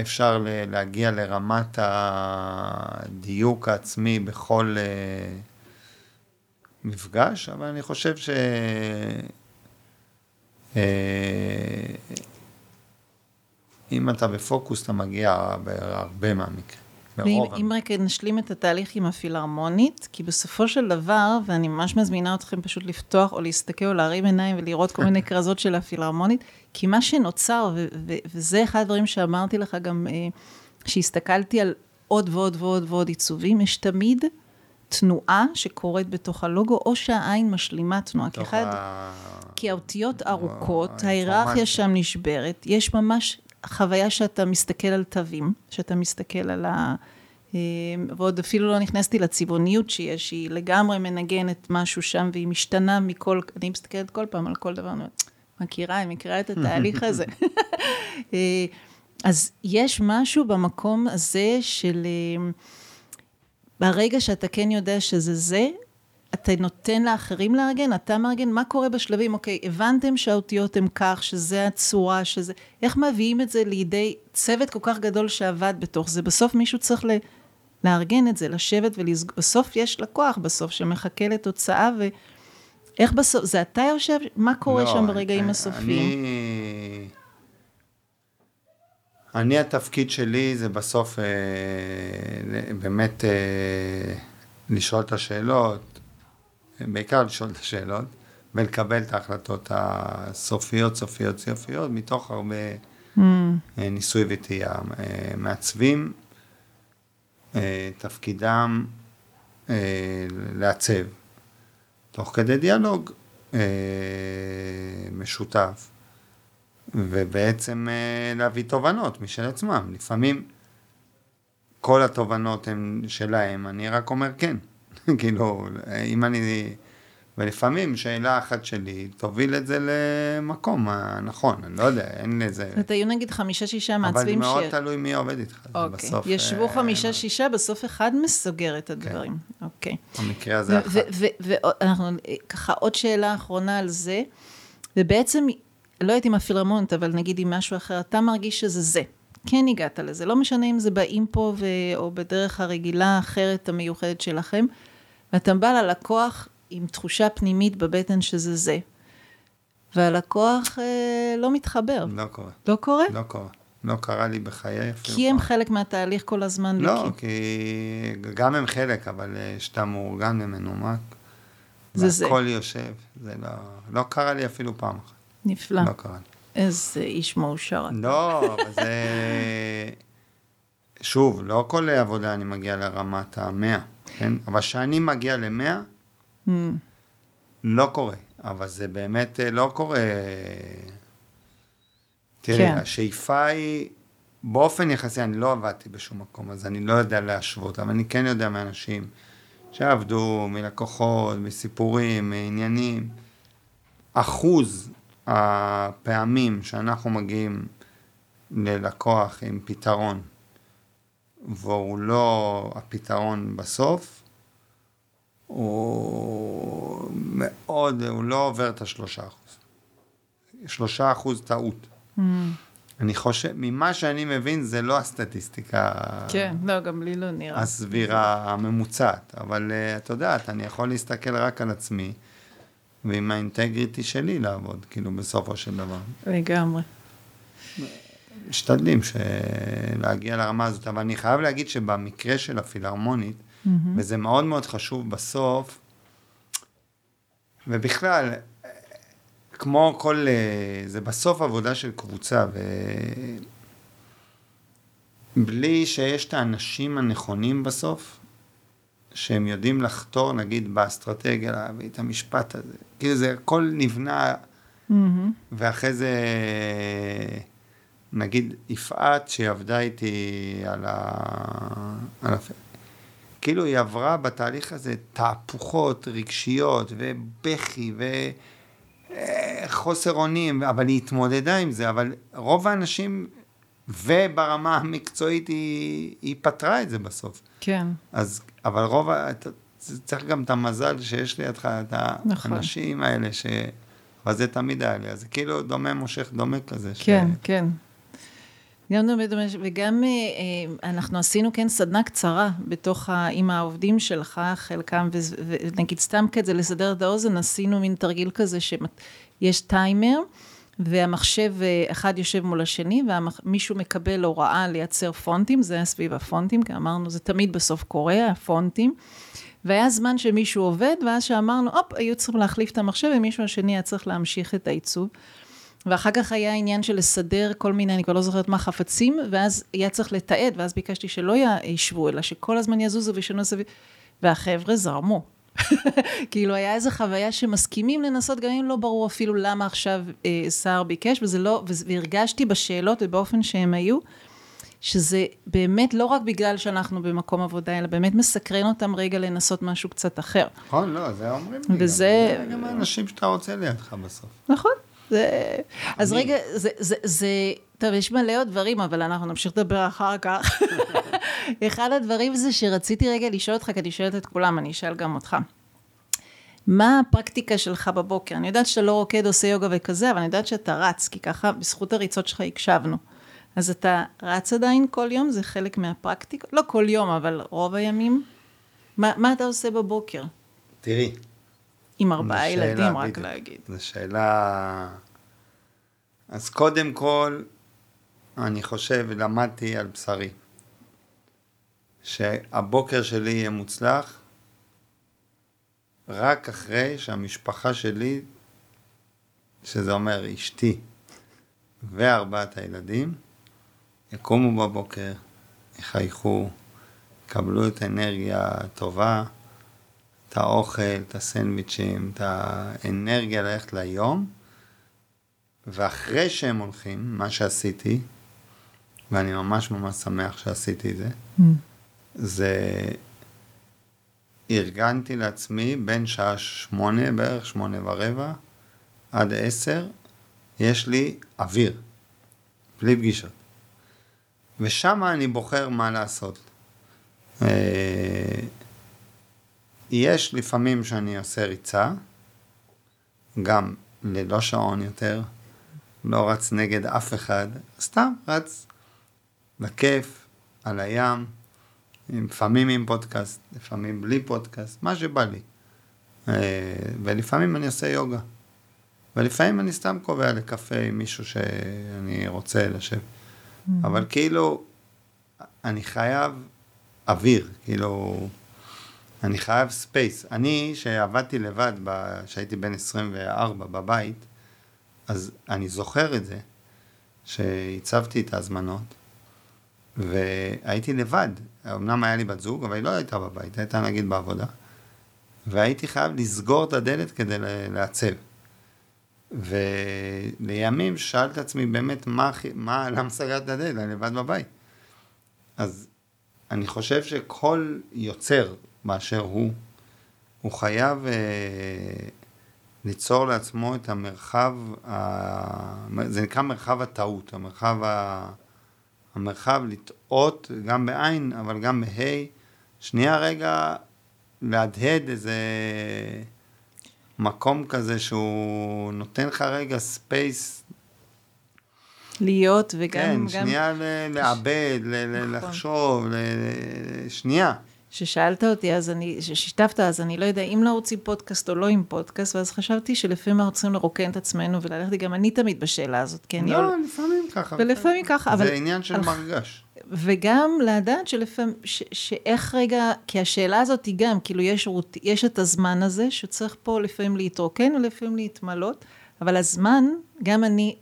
אפשר להגיע לרמת הדיוק העצמי בכל אה, מפגש, אבל אני חושב ש... אה, אם אתה בפוקוס, אתה מגיע בהרבה מהמקרים. ואם אם רק נשלים את התהליך עם הפילהרמונית, כי בסופו של דבר, ואני ממש מזמינה אתכם פשוט לפתוח או להסתכל או להרים עיניים ולראות כל מיני כרזות של הפילהרמונית, כי מה שנוצר, ו- ו- וזה אחד הדברים שאמרתי לך גם אה, כשהסתכלתי על עוד ועוד ועוד ועוד עיצובים, יש תמיד תנועה שקורית בתוך הלוגו, או שהעין משלימה תנועה. כי אחד, ה... כי האותיות ארוכות. ההיררכיה שם נשברת, יש ממש חוויה שאתה מסתכל על תווים, שאתה מסתכל על ה... אה, ועוד אפילו לא נכנסתי לצבעוניות שיש, שהיא לגמרי מנגנת משהו שם, והיא משתנה מכל, אני מסתכלת כל פעם על כל דבר, אני אומרת, מכירה, אני מכירה את התהליך הזה. *laughs* אה, אז יש משהו במקום הזה של... אה, ברגע שאתה כן יודע שזה זה, אתה נותן לאחרים לארגן, אתה מארגן, מה קורה בשלבים? אוקיי, הבנתם שהאותיות הן כך, שזה הצורה, שזה... איך מביאים את זה לידי צוות כל כך גדול שעבד בתוך זה? בסוף מישהו צריך ל... לארגן את זה, לשבת ולסגור. בסוף יש לקוח בסוף שמחכה לתוצאה, ואיך בסוף, זה אתה יושב? מה קורה לא, שם ברגעים אני- הסופיים? אני... אני, התפקיד שלי זה בסוף אה, באמת אה, לשאול את השאלות, בעיקר לשאול את השאלות, ולקבל את ההחלטות הסופיות, סופיות, סופיות, מתוך הרבה Mm, אה, ניסוי וטעייה. אה, מעצבים, אה, תפקידם לעצב, תוך כדי דיאלוג משותף, ובעצם להביא תובנות משל עצמם. לפעמים כל התובנות הן שלהם, אני רק אומר כן. *laughs* כאילו, אם אני... ולפעמים שאלה אחת שלי תוביל את זה למקום הנכון, אני לא יודע, אין לזה... זאת היו נגיד חמישה-שישה אבל מעצבים מאוד ש... תלוי מי עובד איתך. אוקיי, בסוף, ישבו אה, חמישה-שישה, בסוף אחד מסוגר את הדברים. אוקיי. במקרה הזה אחת. ואנחנו, ככה עוד שאלה אחרונה על זה, ובעצם, לא יודעת אם הפילהרמונית, אבל נגיד עם משהו אחר, אתה מרגיש שזה זה. כן הגעת לזה, לא משנה אם זה באימפו ו... או בדרך הרגילה האחרת המיוחדת שלכם, ואתה בא ללקוח עם תחושה פנימית בבטן שזה זה, והלקוח אה, לא מתחבר. לא קורה. לא קורה? לא קורה. לא קרה לי בחיי. כי הם פעם. חלק מהתהליך כל הזמן. לא, וכי- כי גם הם חלק, אבל אה, שאתה מאורגן ומנומק. זה זה. והכל יושב, זה לא... לא קרה לי אפילו פעם אחת. נפלא. לא קרה לי. איזה איש מאושר. לא, אבל זה... שוב, לא כל עבודה אני מגיע לרמת המאה, כן? אבל כשאני מגיע למאה, Mm, לא קורה. אבל זה באמת אה, לא קורה... תראי, כן. כן. השאיפה היא, באופן יחסי, אני לא עבדתי בשום מקום, אז אני לא יודע להשוות, אבל אני כן יודע מאנשים שעבדו, מלקוחות, מסיפורים, מעניינים. אחוז הפעמים שאנחנו מגיעים ללקוח עם פתרון, והוא לא הפתרון בסוף, הוא מאוד, הוא לא עובר את השלושה אחוז. שלושה אחוז טעות. mm. אני חושב, ממה שאני מבין, זה לא הסטטיסטיקה כן, לא, גם לי לא נראה. הסבירה הממוצעת, אבל uh, את יודעת, אני יכול להסתכל רק על עצמי, ועם האינטגריטי שלי לעבוד, כאילו, בסופו של דבר. לגמרי. משתדלים. להגיע לרמה הזאת, אבל אני חייב להגיד שבמקרה של הפילהרמונית, וזה מאוד מאוד חשוב בסוף, ובכלל, כמו כל, אה, זה בסוף עבודה של קבוצה, ובלי שיש את האנשים הנכונים בסוף, שהם יודעים לחתור, נגיד, באסטרטגיה, להביא את המשפט הזה. כאילו זה הכל נבנה, מהמם. ואחרי זה, נגיד, יפעת, שהיא עבדה איתי על ה... על ה... כאילו היא עברה בתהליך הזה תהפוכות רגשיות ובכי וחוסר אונים, אבל היא התמודדה עם זה, אבל רוב האנשים, וברמה המקצועית היא, היא פתרה את זה בסוף. כן, אז, אבל רוב, אתה צריך גם את המזל שיש לידך את נכון. האנשים האלה, ש... אבל זה תמיד היה לי, אז זה כאילו דומה מושך דומה כזה. ש- כן, כן. גם דומה דומה, וגם אה, אה, אנחנו עשינו כן סדנה קצרה בתוך, ה, עם העובדים שלך, חלקם, ונגיד סתם כזה לסדר את האוזן, עשינו מין תרגיל כזה שיש טיימר, והמחשב אה, אחד יושב מול השני, ומישהו מקבל הוראה לייצר פונטים, זה היה סביב הפונטים, כי אמרנו, זה תמיד בסוף קורה, הפונטים. והיה זמן שמישהו עובד, ואז שאמרנו, הופ, היו צריכים להחליף את המחשב, ומישהו השני היה צריך להמשיך את העיצוב. ואחר כך היה עניין של לסדר כל מיני, אני כבר לא זוכרת מה, חפצים, ואז היה צריך לתעד, ואז ביקשתי שלא ישבו, אלא שכל הזמן יזוזו וישנו סביב, והחבר'ה זרמו. *laughs* כאילו היה איזו חוויה שמסכימים לנסות, גם אם לא ברור אפילו למה עכשיו אה, סער ביקש, וזה לא, והרגשתי בשאלות ובאופן שהם היו, שזה באמת לא רק בגלל שאנחנו במקום עבודה, אלא באמת מסקרן אותם רגע לנסות משהו קצת אחר. נכון, לא, זה אומרים לי. וזה... גם, גם האנשים שאתה רוצה לידך בסוף. נכון. זה... אז רגע, זה, זה, זה, טוב, יש מלא עוד דברים, אבל אנחנו נמשיך לדבר אחר כך. *laughs* אחד הדברים זה שרציתי רגע לשאול אותך, כי אני שואלת את כולם, אני אשאל גם אותך. מה הפרקטיקה שלך בבוקר? אני יודעת שאתה לא רוקד, עושה יוגה וכזה, אבל אני יודעת שאתה רץ, כי ככה בזכות הריצות שלך הקשבנו. אז אתה רץ עדיין כל יום? זה חלק מהפרקטיקה? לא כל יום, אבל רוב הימים? מה, מה אתה עושה בבוקר? תראי. עם ארבעה ילדים, רק בדיוק. להגיד. זו שאלה... אז קודם כל, אני חושב, למדתי על בשרי, שהבוקר שלי יהיה מוצלח רק אחרי שהמשפחה שלי, שזה אומר אשתי וארבעת הילדים, יקומו בבוקר, יחייכו, יקבלו את האנרגיה הטובה, את האוכל, את הסנדוויצ'ים, את האנרגיה ללכת ליום, ואחרי שהם הולכים, מה שעשיתי, ואני ממש ממש שמח שעשיתי את זה, mm. זה ארגנתי לעצמי בין שעה שמונה בערך, שמונה ורבע, עד עשר, יש לי אוויר, בלי פגישות. ושם אני בוחר מה לעשות. יש לפעמים שאני עושה ריצה, גם ללא שעון יותר, לא רץ נגד אף אחד, סתם רץ בכיף, על הים, לפעמים עם פודקאסט, לפעמים בלי פודקאסט, מה שבא לי. אה, ולפעמים אני עושה יוגה. ולפעמים אני סתם קובע לקפה עם מישהו שאני רוצה לשבת. Mm-hmm. אבל כאילו, אני חייב אוויר, כאילו, אני חייב space. אני, שעבדתי לבד, כשהייתי בן 24 בבית, אז אני זוכר את זה, שעיצבתי את ההזמנות, והייתי לבד. אמנם היה לי בת זוג, אבל היא לא הייתה בבית, הייתה נגיד בעבודה. והייתי חייב לסגור את הדלת כדי לעצב. ולימים שאלתי את עצמי באמת, מה, מה, למה סגרת את הדלת? אני לבד בבית. אז אני חושב שכל יוצר באשר הוא, הוא חייב אה, ליצור לעצמו את המרחב, ה... זה נקרא מרחב הטעות, המרחב, ה... המרחב לטעות גם בעין, אבל גם בה', שנייה רגע להדהד איזה מקום כזה שהוא נותן לך רגע space. להיות וגם... כן, גם... שנייה ל- לעבד, ל- נכון. לחשוב, ל- שנייה. ששאלת אותי, אז אני, ששיתפת, אז אני לא יודע אם לא רוצים פודקאסט או לא עם פודקאסט, ואז חשבתי שלפעמים אנחנו צריכים לרוקן את עצמנו וללכת, גם אני תמיד בשאלה הזאת, כן? לא, אני... לפעמים ככה. ולפעמים ככה, אבל... זה עניין של מרגש. וגם לדעת שלפעמים, ש, שאיך רגע, כי השאלה הזאת היא גם, כאילו יש, רות, יש את הזמן הזה שצריך פה לפעמים להתרוקן ולפעמים להתמלות, אבל הזמן, גם אני,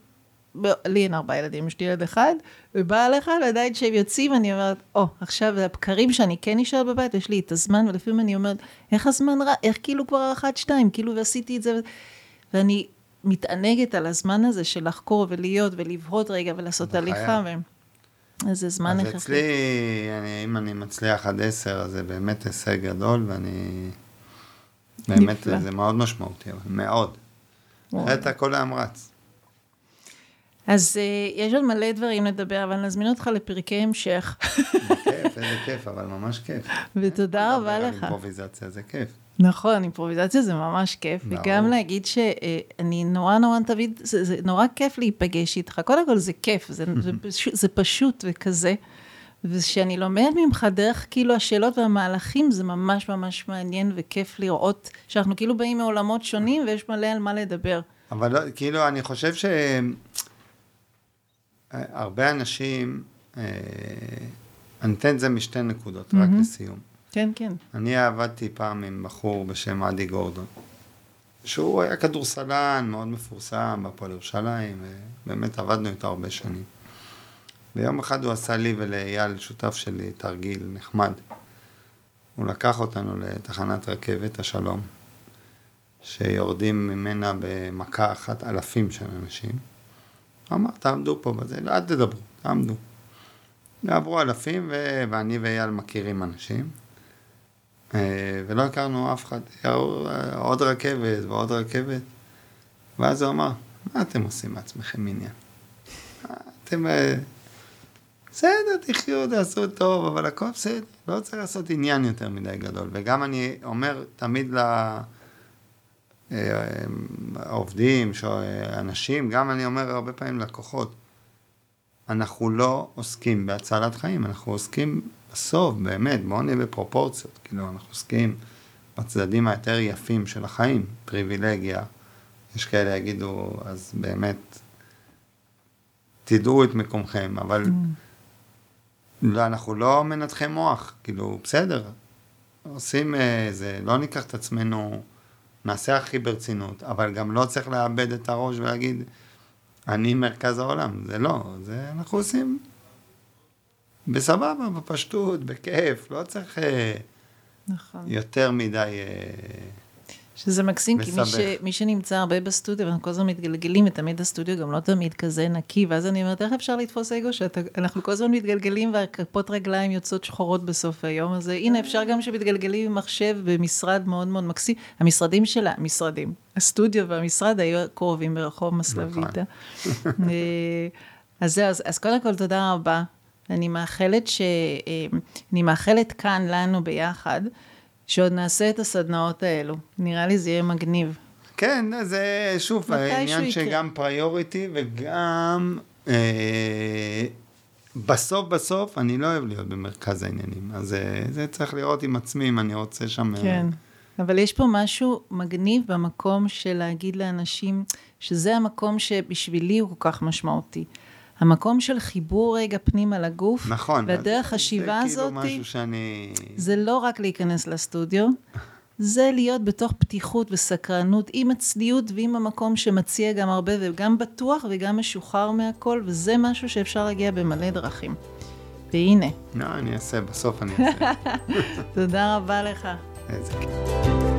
לי אין ארבעה ילדים, יש לי ילד אחד, ובא לך לדעת שהם יוצאים, אני אומרת, או, oh, עכשיו הבקרים שאני כן נשארת בבית, יש לי את הזמן, ולפעמים אני אומרת, איך הזמן רע, איך כאילו כבר אחת, שתיים, כאילו ועשיתי את זה, ואני מתענגת על הזמן הזה של לחקור ולהיות ולבהות רגע ולעשות הליכה. ו... אז זה זמן הכרחי. אז אצלי, אני, אם אני מצליח עד עשר, אז זה באמת הישג גדול, ואני... באמת, נפלא. זה מאוד משמעותי, מאוד. אחרת הכל היה מרץ. אז uh, יש עוד מלא דברים לדבר, אבל נזמין אותך לפרקי המשך. בכיף, איזה כיף, אבל ממש כיף. ותודה רבה לך. אימפרוביזציה זה כיף. נכון, אימפרוביזציה זה ממש כיף, ברור. וגם להגיד שאני נורא נורא תמיד, זה, זה נורא כיף להיפגש איתך. קודם כל זה כיף, זה, זה, *laughs* פשוט, זה פשוט וכזה. ושאני לומדת ממך דרך כאילו השאלות והמהלכים, זה ממש ממש מעניין וכיף לראות שאנחנו כאילו באים מעולמות שונים ויש מלא על מה לדבר. אבל לא, כאילו, אני חושב ש... הרבה אנשים, אה, אני אתן את זה משתי נקודות, mm-hmm. רק לסיום. כן, כן. אני עבדתי פעם עם בחור בשם אדי גורדון. שהוא היה כדורסלן מאוד מפורסם בהפועל ירושלים, באמת עבדנו איתו הרבה שנים. ויום אחד הוא עשה לי ולאייל, שותף שלי, תרגיל נחמד. הוא לקח אותנו לתחנת רכבת השלום, שיורדים ממנה במכה אחת אלפים של אנשים. אמר, תעמדו פה בזה, אל תדברו, תעמדו. ועברו אלפים, ו... ואני ואייל מכירים אנשים. אה, ולא הכרנו אף אחד, עוד רכבת ועוד רכבת. ואז הוא אמר, מה אתם עושים מעצמכם עניין? אתם... אה, בסדר, תחיו, תעשו טוב, אבל הכל בסדר, לא צריך לעשות עניין יותר מדי גדול. וגם אני אומר תמיד לעובדים, אה, אנשים, גם אני אומר הרבה פעמים לקוחות, אנחנו לא עוסקים בהצלת חיים, אנחנו עוסקים בסוף, באמת, בואו נהיה בפרופורציות, כאילו, אנחנו עוסקים בצדדים היותר יפים של החיים, פריבילגיה, יש כאלה יגידו, אז באמת, תדעו את מקומכם, אבל mm. לא, אנחנו לא מנתחי מוח, כאילו, בסדר, עושים איזה, לא ניקח את עצמנו, נעשה הכי ברצינות, אבל גם לא צריך לאבד את הראש ולהגיד, אני מרכז העולם, זה לא, זה אנחנו עושים בסבבה, בפשטות, בכיף, לא צריך אה, נכון. יותר מדי... שזה מקסים, כי מי, ש, מי שנמצא הרבה בסטודיו, אנחנו כל הזמן מתגלגלים, ותמיד הסטודיו גם לא תמיד כזה נקי, ואז אני אומרת, איך אפשר לתפוס אגו שאנחנו כל הזמן מתגלגלים והכפות רגליים יוצאות שחורות בסוף היום, אז הנה, אפשר גם שמתגלגלים עם מחשב במשרד מאוד מאוד מקסים. המשרדים שלה, משרדים, הסטודיו והמשרד היו קרובים ברחוב מסלוויטה. נכון. אה, אז זהו, אז, אז קודם כל תודה רבה. אני מאחלת ש... אה, אני מאחלת כאן לנו ביחד. שעוד נעשה את הסדנאות האלו. נראה לי זה יהיה מגניב. כן, זה שוב, העניין שגם פריוריטי וגם אה, בסוף בסוף אני לא אוהב להיות במרכז העניינים. אז אה, זה צריך לראות עם עצמי אם אני רוצה שם... אה, כן, אבל יש פה משהו מגניב במקום של להגיד לאנשים שזה המקום שבשבילי הוא כל כך משמעותי. המקום של חיבור רגע פנימה לגוף, נכון, והדרך השיבה הזאת, זה כאילו משהו שאני... זה לא רק להיכנס לסטודיו, זה להיות בתוך פתיחות וסקרנות עם הצניעות ועם המקום שמציע גם הרבה וגם בטוח וגם משוחרר מהכל, וזה משהו שאפשר להגיע במלא דרכים. והנה. לא, אני אעשה, בסוף אני אעשה. *laughs* תודה רבה לך. איזה כיף.